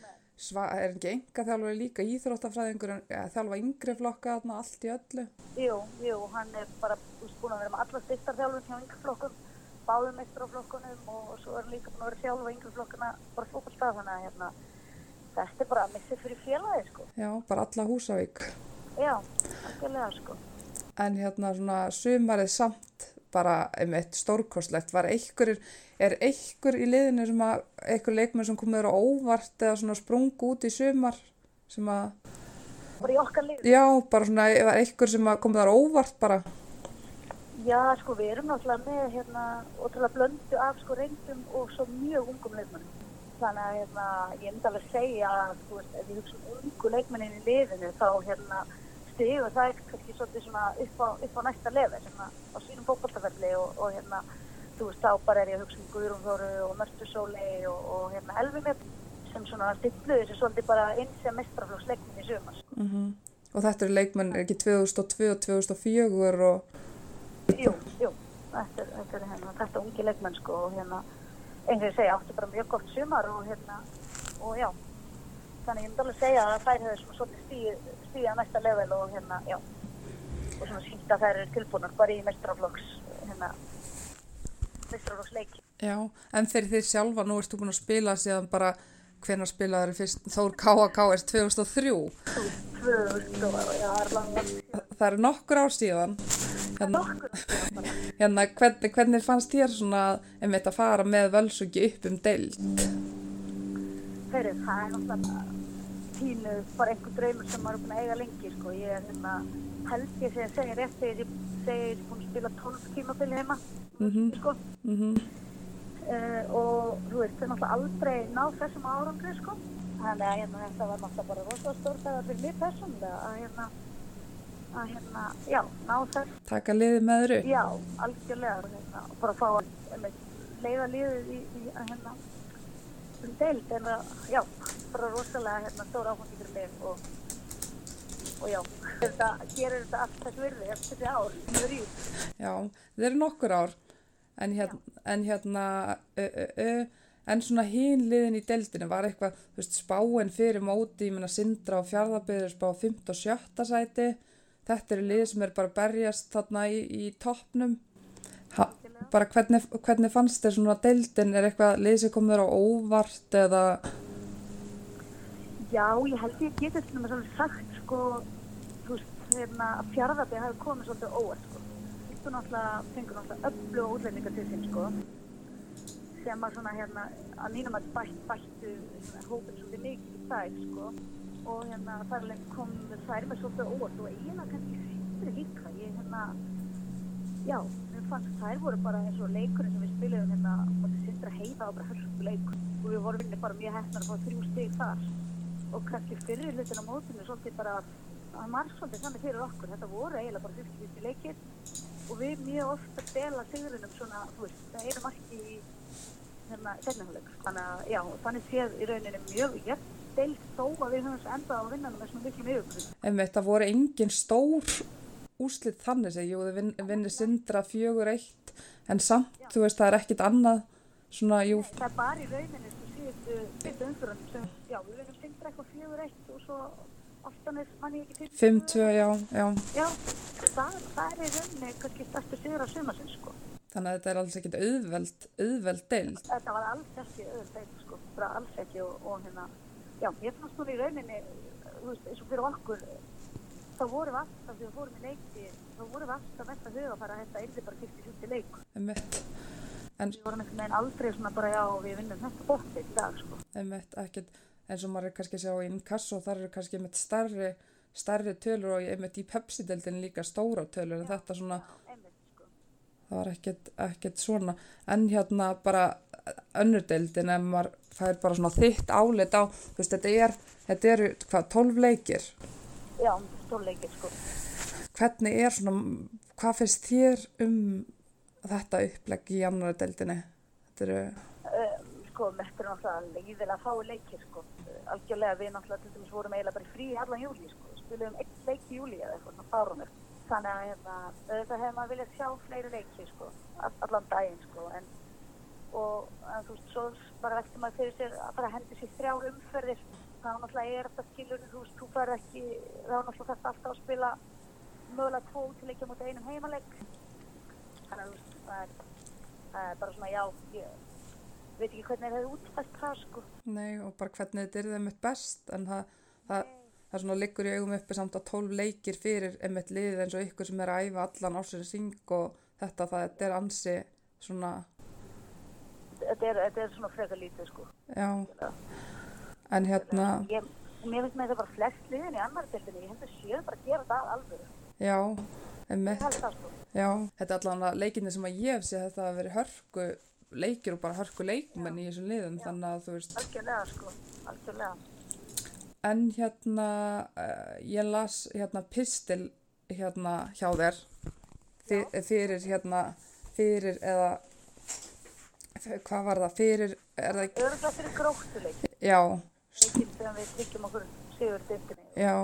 sva, er ekki enga þjálfari líka íþróttafræðingur, en þjálfa yngri flokka, þarna, allt í öllu. Jú, jú, hann er bara búinn að vera með alla styrtarþjálfun hjá yngri flokkum, báðum meistaraflokkunum og svo er hann líka búinn að vera að þjálfa yngri flokkuna bara fókbalstað þannig að hérna, þetta er bara að missi fyrir félagi sko. Já, bara alla Húsavík. Já, algjörlega sko. En hérna svona sumarið samt bara einmitt stórkostlegt, var einhver, er einhver í liðinu sem að, einhver leikmenn sem komur á óvart eða svona sprungu út í sumar sem að, Bara í okkar lið. já, bara svona, var einhver sem að komur þar óvart bara. Já, sko, við erum náttúrulega með hérna ótrúlega blöndu af sko reyndum og svo mjög ungum leikmennum. Þannig að hérna, ég myndi alveg segja að, veist, ef ég hugsa um ungu leikmennin í liðinu þá hérna stigur það kannski svolítið svona upp á, upp á næsta lefi sem að á sínum fókbaltaferli og, og hérna, þú veist, þá bara er ég að hugsa um Guðrún Þóru og Mörtu Sólei og, og hérna Elvi með sem svona stilluði þessu svolítið bara inn sem mestraflóksleikminn í sumar. Sko. Mm Og þetta eru leikmenn, er ekki 2002 og 2004 og, Jú, jú, þetta er, þetta er hérna, þetta ungi leikmenn sko og hérna, eins og ég segja, áttu bara mjög gott sumar og hérna, og já, þannig ég myndi alveg segja að þær hefur svona stíð, stíð að næsta level og hérna, já, og svona sínt að þær eru tilbúinar bara í mestraflokks, hérna, mestraflokksleik. já, en þegar þið sjálfa, nú ertu búin að spila síðan bara, hvenær spilaður fyrst, Þór K.A.K. er 2003, Þú, tvö, þú, já, það er langt, það eru nokkur ár síðan, hérna, hérna hvernig, hvernig fannst þér svona, einmitt að fara með völsugi upp um deild? Heyrðu, það er náttúrulega pínu bara einhver draumur sem maður er búin að eiga lengi, sko. Ég er hérna, held ég að segja rétt þegar ég segi ég er búin að spila 12 tímabili heima, Mhm, sko. mhm, Uh, og þú veist, þau náttúrulega aldrei náð þessum árangri, sko. Þannig að hérna, þetta var náttúrulega bara rosalega stórt að fyrir mér persónulega að hérna, að hérna, já, ná þess, taka liðið með þér upp? já, algjörlega, hérna, og bara fá að leiða liðið í, í að hérna, um deild, en að, já, bara rosalega hérna, stór áfangi fyrir mig og, og já, þetta gerir þetta allt þess virði eftir þessi ár, við erum í. Já, það eru nokkur ár en hérna, en, hérna ö, ö, ö, en svona hín liðin í deildinu var eitthvað, þú veist, spáin fyrir móti, ég meina Sindra og Fjarðabyður spá 5. og 7. sæti þetta eru lið sem er bara berjast þarna í, í toppnum. Bara hvernig, hvernig fannst þér svona deildin, er eitthvað lið sem komur á óvart eða? Já, ég held ég geti til og með svolítið sagt sko, þú veist, hérna, að fjárðabið hafi komið svolítið óvart sko. Þú náttúrulega, fengur náttúrulega öllu útlendingar til sín sko, sem að svona hérna, að mínum að bætt, bættu svona, hópin svolítið mikið í þær sko, og hérna þar alveg kom þær með svolítið óvart og eiginlega kannski sýttir líka, ég hérna, já, mér fannst þær voru bara eins og leikurinn sem við spiliðum hérna, og sýttir að heiða á bara hörstu leikur. Og við vorum vinni bara mjög hefnar að fá þrjú stig þar. Og kannski fyrir hlutin á mótinu svolítið bara að marg svolítið þannig fyrir okkur. Þetta voru eiginlega bara 50 leikir. Og við mjög ofta dela sigurinnum svona, þú veist, það einu marki í hérna, þannig að, já, þannig séð í rauninni mjög jætt deilt þó að við höfum enda á vinnanum með svona miklum yfirbúrið einmitt, það voru engin stór úslit þannig sem, jú, þið vin, vinnir Sindra 4-1 en samt, þú veist, það er ekkit annað svona, jú, það er bara í rauninni sem síðustu fyrstu umfyrunum sem, já, við vinnum sindra eitthvað fjögur eitt og svo aftanis mann ég ekki til. 5-2, já, já. Já, það, það er í rauninni kannski stærstu sigur á sumarsins, sko. Þannig að þetta er alls ekkit auðveld, auðveld deild. þetta var alls ekki öðru deild, sko, bara alls ekki og, og hérna, já, ég fannst nú í rauninni, þú veist, eins og fyrir okkur þá við alltaf, þegar við fórum í leiki, þá vorum við alltaf mest að huga bara að þetta yrði bara fyrst í fyrsti leik. einmitt, en Við vorum einhvern veginn aldrei svona bara já, við vinnum þetta bóttið í dag, sko. einmitt ekkert eins og maður er kannski að sjá í inkasso þar eru kannski einmitt stærri, stærri tölur og einmitt í Pepsi-deldin líka stóra tölur en þetta svona Já, sko. það var ekkert, ekkert svona en hérna bara önnur deildin ef maður fær bara svona þitt álit á þú veist þetta er, þetta eru hvað, 12 leikir Já, stórleikir, sko. hvernig er svona, hvað finnst þér um þetta upplegg í annara deildinni þetta eru, Uh, sko, þetta er náttúrulega leiðilega fái leikir, sko. Algjörlega við náttúrulega til dæmis vorum eiginlega bara frí allan júli, sko. Spilum einn leik í júli eða eitthvað, svona fárumir. Þannig að hérna, auðvitað hefur maður viljað sjá fleiri leiki, sko, all- allan daginn, sko, en og en, þú veist, svo bara veltum maður fyrir sér að bara hendi sér þrjár umferðir. Þá náttúrulega er þetta skilur þú veist, þú fær ekki, þá náttúrulega þarf alltaf að spila mögulega tvo útileikja mútið einum heimalegg þannig að það er, það er bara svona já, ég veit ekki hvernig það hefur útfæst það sko. Nei og bara hvernig þetta er þeim eitt best en það, það, það er svona liggur í augum uppi samt að 12 leikir fyrir einmitt liðið eins og ykkur sem er að æfa allan ásins syng og þetta það þetta er ansi svona, þetta er, þetta er svona frekar lítið sko. Já. En hérna, ég, mér finnst með þetta bara flest liðin í annar tildinni, ég að séu bara að gera það alveg, já einmitt. Held það sko. Já, þetta er allan að leikinni sem að ég hef séð þetta að veri hörku leikir og bara hörku leikmenn í þessum liðum þannig að þú veist, algjörlega sko, algjörlega. En hérna uh, ég las hérna pistil hérna hjá þér. Fyr, fyrir hérna fyrir eða f- hvað var það, fyrir er það ekki, öruglega fyrir gróttuleik. Já, leikin sem við tryggjum okkur sigur dildinni já.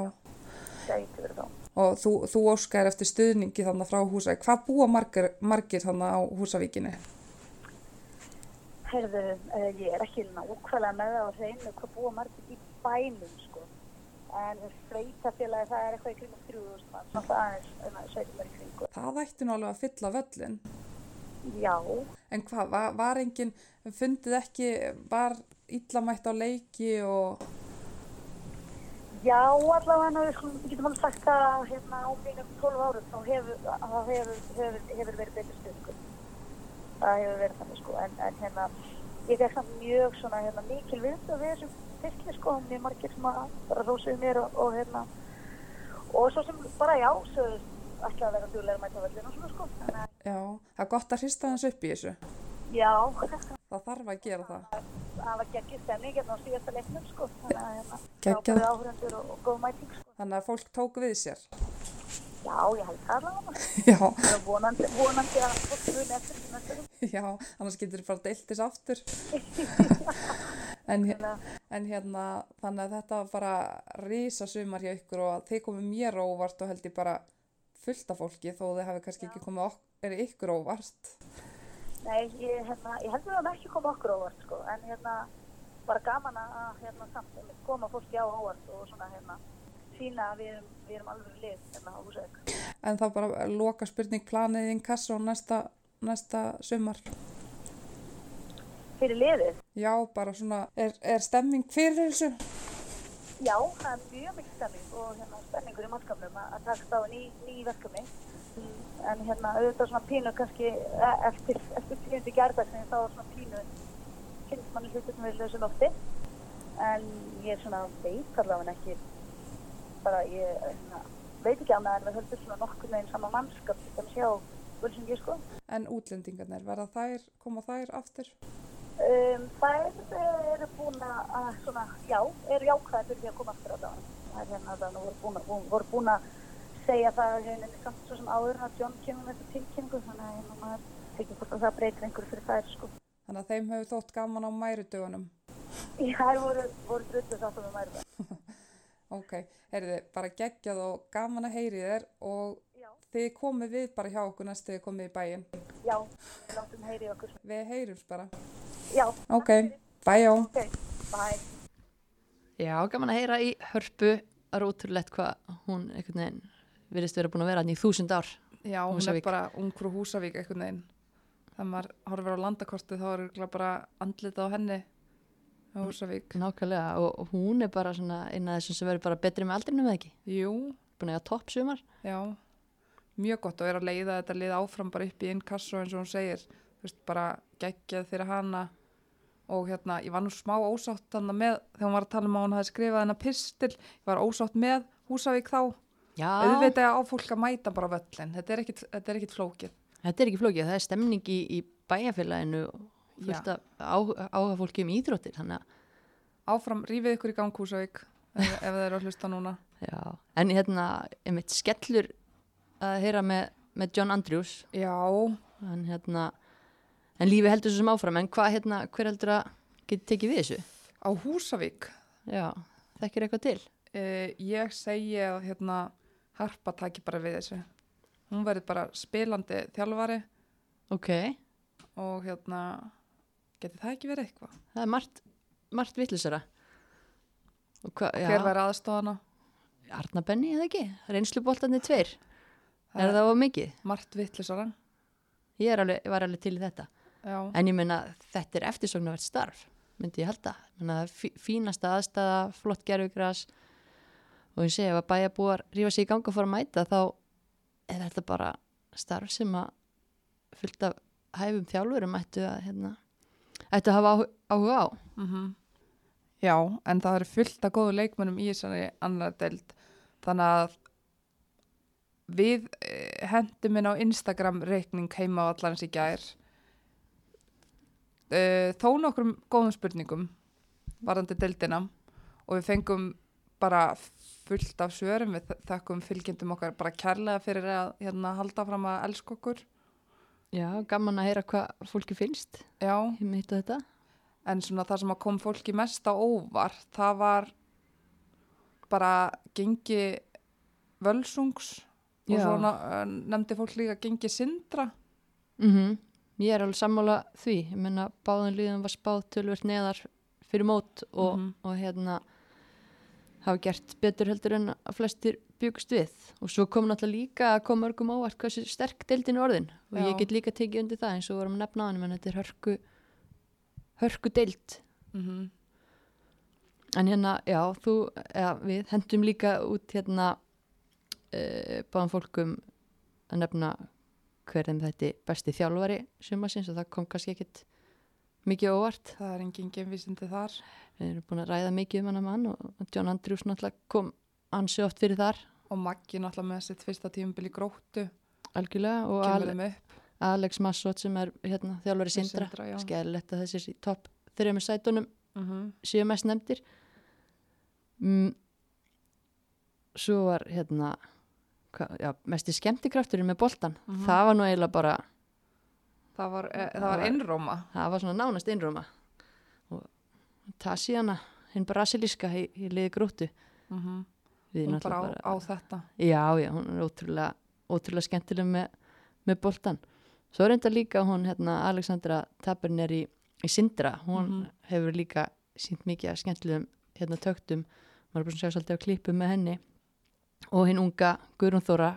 Verið þá. Og þú, þú óskar eftir stuðningi þannig frá Húsavík, hvað búa margir, margir þannig á Húsavíkinni? Heyrðu, uh, ég er ekki nákvæmlega með það á hreinu hvað búa margir í bænum sko. En sveitafélagi það er eitthvað í kringum 3000 mann, það ætti alveg að fylla völlin Já, En hvað, var, var engin, fundið ekki, var illamætt á leiki og, já allavega við, getum alveg sagt að hérna á mínum 12 árum þá hefur, hefur, hefur, hefur verið betur stundum. Það hefur verið þannig sko, en, en hérna ég fekk samt mjög svona hérna mikil viðstöð við þessum fyrstli sko, mjög margir sem að bara rósuðu mér og, og hérna og svo sem bara já, sögðust ætla að vera djúlega mæta völlin og svona sko, að já, það er gott að hrista hans upp í þessu. já, Það þarf að gera það. það var geggið stemning hérna á síðasta leiknum sko, að hérna mæting sko. Þannig að fólk tók við sér. Já, ég held það allavega. Já, Það er vonandi, vonandi að fólk muni eftir þessu næstu. já, annars getur þið bara deilt þess aftur. en, en hérna, þannig að þetta var bara risa sumar hjá ykkur og þið komið mér óvart og held ég bara fullt af fólki þó þið hafi kannski ekki komið ok er ykkur óvart. Nei, ég, hérna, ég held að það ekki koma okkur óvart sko, en hérna bara gaman að hérna samt koma fólki á óvart og svona hérna sína að við erum, við erum alveg lið hérna á húsæk. En þá bara loka spurning planið inn kassa og næsta, næsta sumar. Fyrir liðið? Já, bara svona, er, er stemming fyrir þessu? Já, það er mjög mikil stemming og hérna spenningur í mannskapnum að, takast á ný, ný verkefni. En hérna auðvitað svona pínu kannski e- eftir, eftir tíundi gerðarsinn þá er svona pínu finnst manni hlutur sem við lösum lofti. En ég er svona veit allavega ekki bara ég hérna, veit ekki annað en við höldum svona nokkur meginn sama mannskap sem sjá Völsingi sko. En útlendingarnir, verða þær, koma þær aftur? Um, þær eru búin að svona, já, eru jákvæðar fyrir því að koma aftur á dagann. Það er hérna að það voru búin, að- voru búin að segja það að henni samt svo sem áður að John kemur með þetta tilkynningu þannig að hérna maður tekið hvort að það breytir einhverju fyrir þær sko. Þannig að þeim hefur þótt gaman á mærudögunum. Já, þær voru, voru drullu sátt mæri það. Ok, heyrðu, bara geggjað og gaman að heyri þér og þið komið við bara hjá okkur næstu þið komið í bæinn. Já, við látum heyri okkur. Við heyrums bara. Já, Ok, bæjó. ok, bye. Já, gaman að heyra í hörpu Það er ótrúlegt hvað hún einhvern veginn virðist vera búin að vera hann í þúsund ár Já, hún Húsavík. er bara ungfrú Húsavík einhvern veginn. Þegar maður horfir á landakortið þá er örugglega bara andlitað á henni á Húsavík. nákvæmlega og, og hún er bara svona eina af þessum sem verður bara betri með aldrinum eða ekki Jú, búin að eiga topp sumar Já, mjög gott og er að leiða þetta lið áfram bara upp í inkasso eins og hún segir, þú veist, bara geggjað fyrir hana og hérna, ég var nú smá ósátt með, þegar hún var að tala um að hún hafi skrifað hennar pistil, ég var ósátt með Húsavík þá, auðvitað á fólk að mæta bara völlin, þetta er ekkit, er flókið. þetta er ekki flókið, það er stemning í, í bæjarfélaginu af á- áhuga fólki um íþróttir þannig að Áfram, rífið ykkur í gang Húsavík, ef, ef það eru að hlusta núna. Já, en hérna, einmitt skellur að heyra með, með John Andrews. Já, en hérna en lífi heldur svo sem áfram, en hvað hérna hver heldur að geti tekið við þessu? á Húsavík, Já, þekkir eitthvað til? uh, ég segi að hérna, Harpa taki bara við þessu. Hún verður bara spilandi þjálfari Ok, og hérna, geti það ekki verið eitthvað? það er margt, margt hvað, Hver væri aðstofana? Arna Benny eða ekki? Reynsluboltarnir tveir, Það er það of mikið? Margt vittlisara. Ég alveg, var alveg til í þetta Já, en ég meina þetta er eftirsóknarvert starf myndi ég halda. Meina, fí- fínasta aðstæða, flott gerfugras og ég segi ef að bæjarbúar rífa sig í ganga og fór að mæta þá er þetta bara starf sem að fullt af hæfum þjálfurum ættu að hérna, ættu að hafa áhu- áhuga á. Mm Já, en það eru fullt af góðu leikmönnum í þessari annar deild. Þannig að við eh, hendum inn á Instagram reikning heima á allarins í gær. Uh, þó nokkrum góðum spurningum varandi deildina og við fengum bara fullt af svörum við þakkum fylgjendum okkar bara kærlega fyrir að hérna, halda fram að elska okkur. Já, gaman að heyra hvað fólki finnst Já, og en svona það sem kom fólki mest á óvar það var bara gengi völsungs og Já. svona uh, nefndi fólk líka gengi sindra mm Ég er alveg sammála því ég meina báðin líðan var spáð tölvöld neðar fyrir mót og, Mhm. og hérna hafa gert betur heldur en að flestir byggust við og svo kom náttúrulega líka að koma örgum ávart hversu sterk deildin er orðin og Já. ég get líka tekið undir það eins og vorum að nefna á hann en þetta er hörku hörku deild mm -hmm. en hérna, já, þú ja, við hendum líka út hérna uh, báðum fólkum að nefna hverjum þetta besti þjálfari sumasins og það kom kannski ekkit mikið óvart. Það er engin genvísindi þar. Við erum búin að ræða mikið um hann mann og John Andrews náttúrulega kom ansi oft fyrir þar. Og Maggi náttúrulega með sitt fyrsta tímubil í gróttu. Algjörlega og Ale Alex Massot sem er hérna, þjálfari Sindra. Að þessir í topp þrejum sætunum. Mm -hmm. séu mest nefndir. Mm, svo var hérna já, mesti skemmtikrafturinn með boltan Mhm. það var nú eiginlega bara það var, e, það var einróma. það var svona nánast einróma. Og Tassiana hinn brasilíska í, í liði gróttu. Mm -hmm. hún bara á, á þetta. Já, já, hún er ótrúlega, ótrúlega skemmtileg með, með boltan svo enda líka hún, hérna, Alexandra Tappern er í, í Sindra. Hún Mhm. hefur líka sínt mikið skemmtilegum hérna töktum. Maður er bara svona sjá svolítið á klippum með henni og hinn unga Guðrún Þóra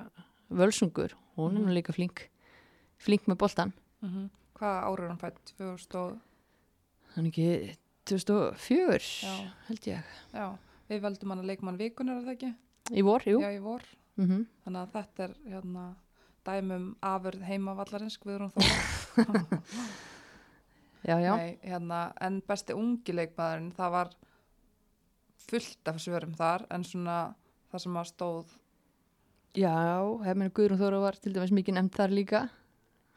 Völsungur, hún er nú Mhm. líka flink flink með boltan mm -hmm. hvaða árið er hann fætt 2000 og hann ekki 2004 Já. held ég, já, við veldum hann að leikmann vikunar er það ekki? í vor, jú. Já, í vor. Mm þannig að þetta er hérna dæmum afurð heima vallarins Guðrún Þóra. Já, já, Nei, hérna, en besti ungi leikmaðurinn það var fullt af svörum þar en svona það sem að stóð. Já hef meina Guðrún Þóra var til dæmis mikið nefnd þar líka.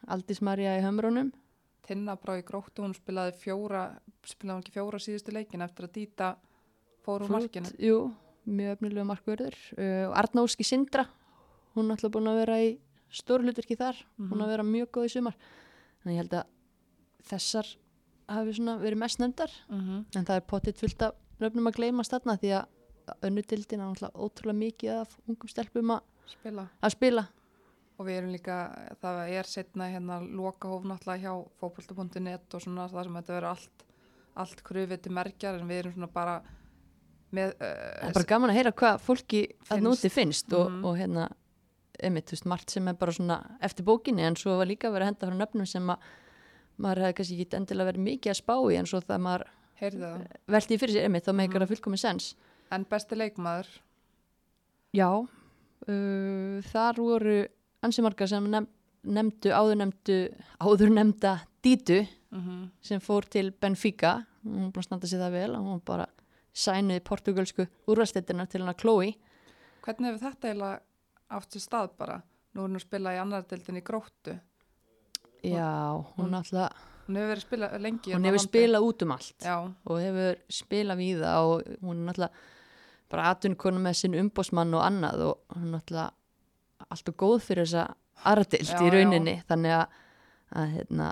Aldís Marja í hömrónum Tinna Brá í gróttu, hún spilaði fjóra spilaði hún ekki fjóra síðustu leikin eftir að Dita fór úr markinu? jú, mjög efnilega markverður uh, og Arna Óski Sindra hún er alltaf búin að vera í stórhlutverki þar. Mhm. búin að vera mjög góð í sumar. Þannig ég held að þessar hafi verið mest nefndar. Mm -hmm. en það er pottitt fullt af nöfnum að gleymast þarna því að önnudildin er náttúrulega ótrúlega mikið af ungum stelpum að, spila að spila og við erum líka, það er setna hérna lokahóf náttúrulega hjá fókbalta.net og svona það sem þetta verður allt allt krufið til merkjar en við erum svona bara með það uh, er bara gaman að heyra hvað fólki að Finnst. núti finnst og, Mhm. og hérna einmitt, þú veist, margt sem er bara svona eftir bókinni en svo var líka verið að henda frá nöfnum sem að maður hefði kannski ekki endilega verið mikið að spá í en svo það maður það, velti í fyrir sér einmitt þá meikar Mhm. það fullkomið sens en besti leikmaður já, uh, þar voru ansi margar sem nefn, nefndu áður nefndu áður nefnda Dítu Mhm. sem fór til Benfica hún er búin að standa sér það vel og hún bara sænuði portugalsku úrvastettina til hana Chloe Hvernig hefur þetta eiginlega átt sér stað bara? Nú er hún að spila í annar deildin í gróttu. já, hún, Hún- alltaf Hún hefur verið að spila lengi. hún hefur spilað út um allt Já, og hefur spilað við það og hún er náttúrulega bara atvinnukonu með sinn umbósmann og annað og hún er náttúrulega alltaf góð fyrir þessa ardilt Já, í rauninni. Þannig að, að hérna,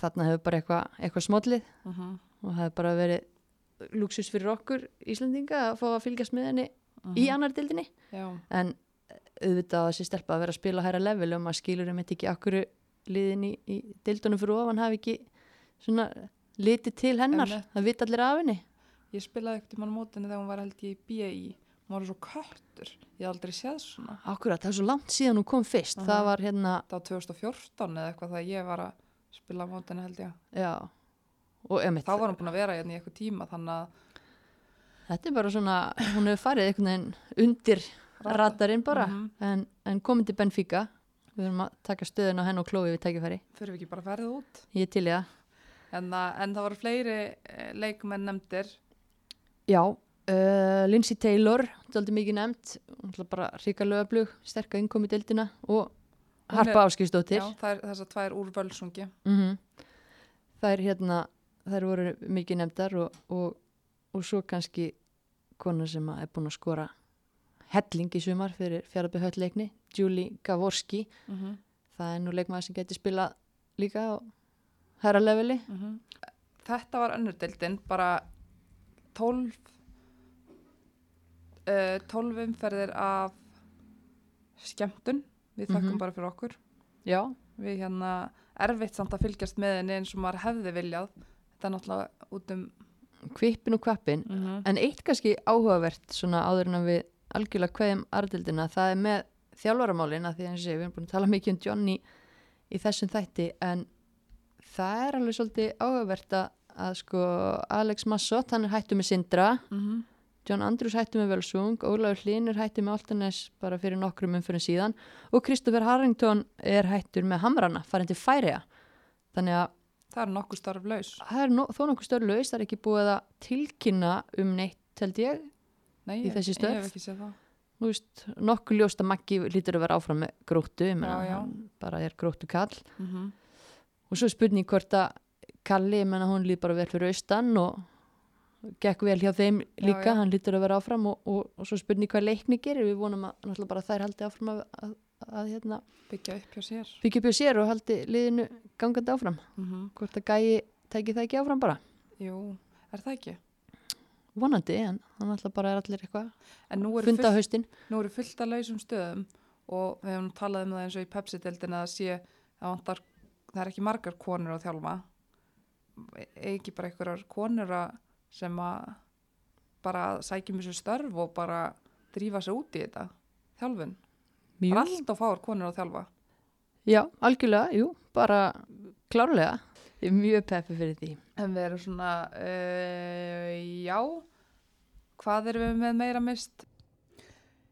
þarna hefur bara eitthvað eitthva smollið mhm, og það hefur bara verið luxus fyrir okkur Íslandinga að fá að fylgjast með henni í mhm. annar dildinni Já, en auðvitað að þessi stelpa að vera að spila hæra level og maður skilur um þetta ekki akkur liðin í, í dildunum fyrir ofan hafi ekki svona litið til hennar. Einmitt. það vita allir af henni ég spilaði ekkert um hann mótinu þegar hún var held ég í BI. Hún var svo köttur. Ég hef aldrei séð svona. Akkurat, það er svo langt síðan hún kom fyrst Aha. það var hérna, Það var 2014 eða eitthvað þegar ég var að spila mótinu held ég. já og emitt, Þá var hún búin að vera hérna í eitthvað tíma þannig að þetta er bara svona hún hefur farið einhvern veginn undir radarinn bara Mhm. en, en komin til Benfica við höfum að taka stöðun á henn og klói við tækifæri fyrir við ekki bara ferðið út. ég til í En, að, en það voru fleiri eh, leikmenn nefndir. Já, uh, Lindsay Taylor, þetta er aldrei mikið nefnt, bara ríkalöga blug, sterka innkomi dildina og Harpa er- Áskistóttir. Já, það er þessar tvær úr völsungi. Mm Það er hérna, þær voru mikið nefndar og, og, og svo kannski kona sem að er búin að skora helling í sumar fyrir fjaraðbyrð höllleikni, Julie Gavorski. Mm Það er nú leikmaður sem getur spilað líka á herra leveli. Mhm. Þetta var önnur deildin, bara 12 uh, 12 umferðir af skemmtun, við þakkum Mhm. bara fyrir okkur. Já, við hérna erfitt samt að fylgjast með henni eins og maður hefði viljað. Þetta er náttúrulega út um kvippin og kvappin. mm En eitt kannski áhugavert svona áður en að við algjörlega kveðum arðildina, það er með þjálfaramálin að því að við erum búin að tala mikið um Johnny í þessum þætti en það er alveg svolítið áhugavert að, að sko Alex Massot, hann er hættu með Sindra. -hmm. John Andrews hættu með Völsung. Ólafur Hlynur hættu með Altanes bara fyrir nokkrum umfyrir síðan. Og Kristoffer Harrington er hættur með Hamrana farin til Færiða þannig að það er nokkuð starf laus. það er no, þó nokkuð störlaus, það er ekki búið að tilkynna um neitt held ég Nei, Í ég, þessi ég störf? hef ekki séð það. Þú veist, nokkuð ljóst að Maggi lítur að vera áfram með gróttu, ég meina, bara er gróttu kall. mm Og svo spurning hvort að Kalli, ég meina, hún líð bara vel fyrir austan og gekk vel hjá þeim líka, já. hann lítur að vera áfram og, og, og svo spurning hvað leikni gerir, við vonum að náttúrulega bara þær haldi áfram að, að, að hérna, byggja upp hjá sér byggja upp hjá sér og haldi liðinu gangandi áfram. mm Hvort að gæi tæki það ekki áfram bara. Jú, er það ekki? Vonandi, en hann alltaf bara er allir eitthvað funda á fullt, haustin. nú eru fullt af lausum stöðum og við hefum talað um það eins og í Pepsi-deildin að sé að það er ekki margar konur að þjálfa ekki bara einhverjar konur sem að bara sækjum þessu störf og bara drífa sig út í þetta þjálfun. Það er alltaf fáar konur að þjálfa. Já, algjörlega, jú, bara klárlega. Ég er mjög peppi fyrir því. En við erum svona, uh, já, hvað erum við með meira mist?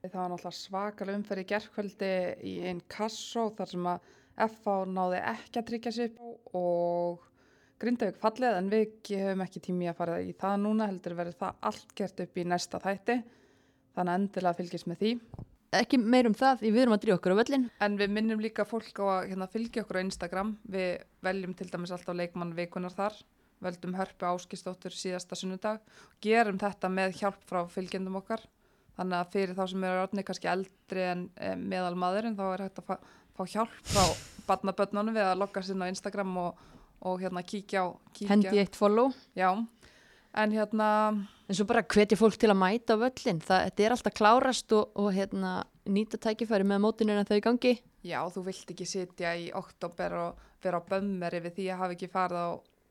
Það var náttúrulega svakalega umferð í gerðkvöldi í einn kassó þar sem að FH náði ekki að tryggja sér og Grindavík fallið en við hefum ekki tími að fara í það núna heldur verður það allt gert upp í næsta þætti þannig að endilega fylgjast með því. Ekki meir um það, við erum að dríja okkur á völlin. En við minnum líka fólk á að hérna, fylgja okkur á Instagram. Við veljum til dæmis alltaf leikmann vikunar þar. Veldum hörpu áskistóttur síðasta sunnudag. Gerum þetta með hjálp frá fylgjendum okkar. Þannig að fyrir þá sem eru orðni kannski eldri en e, meðal maður en þá er hægt að fá, fá hjálp frá barnabönnunum við að logga sinna á Instagram og, og hérna kíkja á. Kíkja. Hendi eitt follow. Já, en hérna, En svo bara hvetja fólk til að mæta völlin. Það, þetta er alltaf klárast og, og hérna, nýta tækifæri með mótinu en þau gangi. já, þú vilt ekki sitja í oktober og vera á bömmeri við því að hafa ekki farið á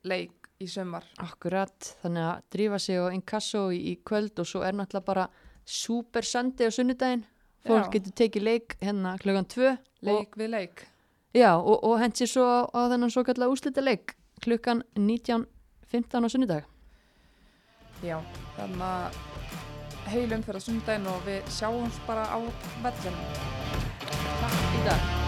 leik í sumar. Akkurat, þannig að drífa sig á inkasso í, í kvöld og svo er náttúrulega bara super sandi á sunnudaginn. Fólk Já. getur tekið leik hérna klukkan tvö. Leik við leik. Já, og, og hendi sér svo á, þennan svo kallar úslita leik klukkan 19.15 á sunnudag. Já, þannig að heilum fyrir sunnudaginn og við sjáumst bara á vellinum. Takk í dag.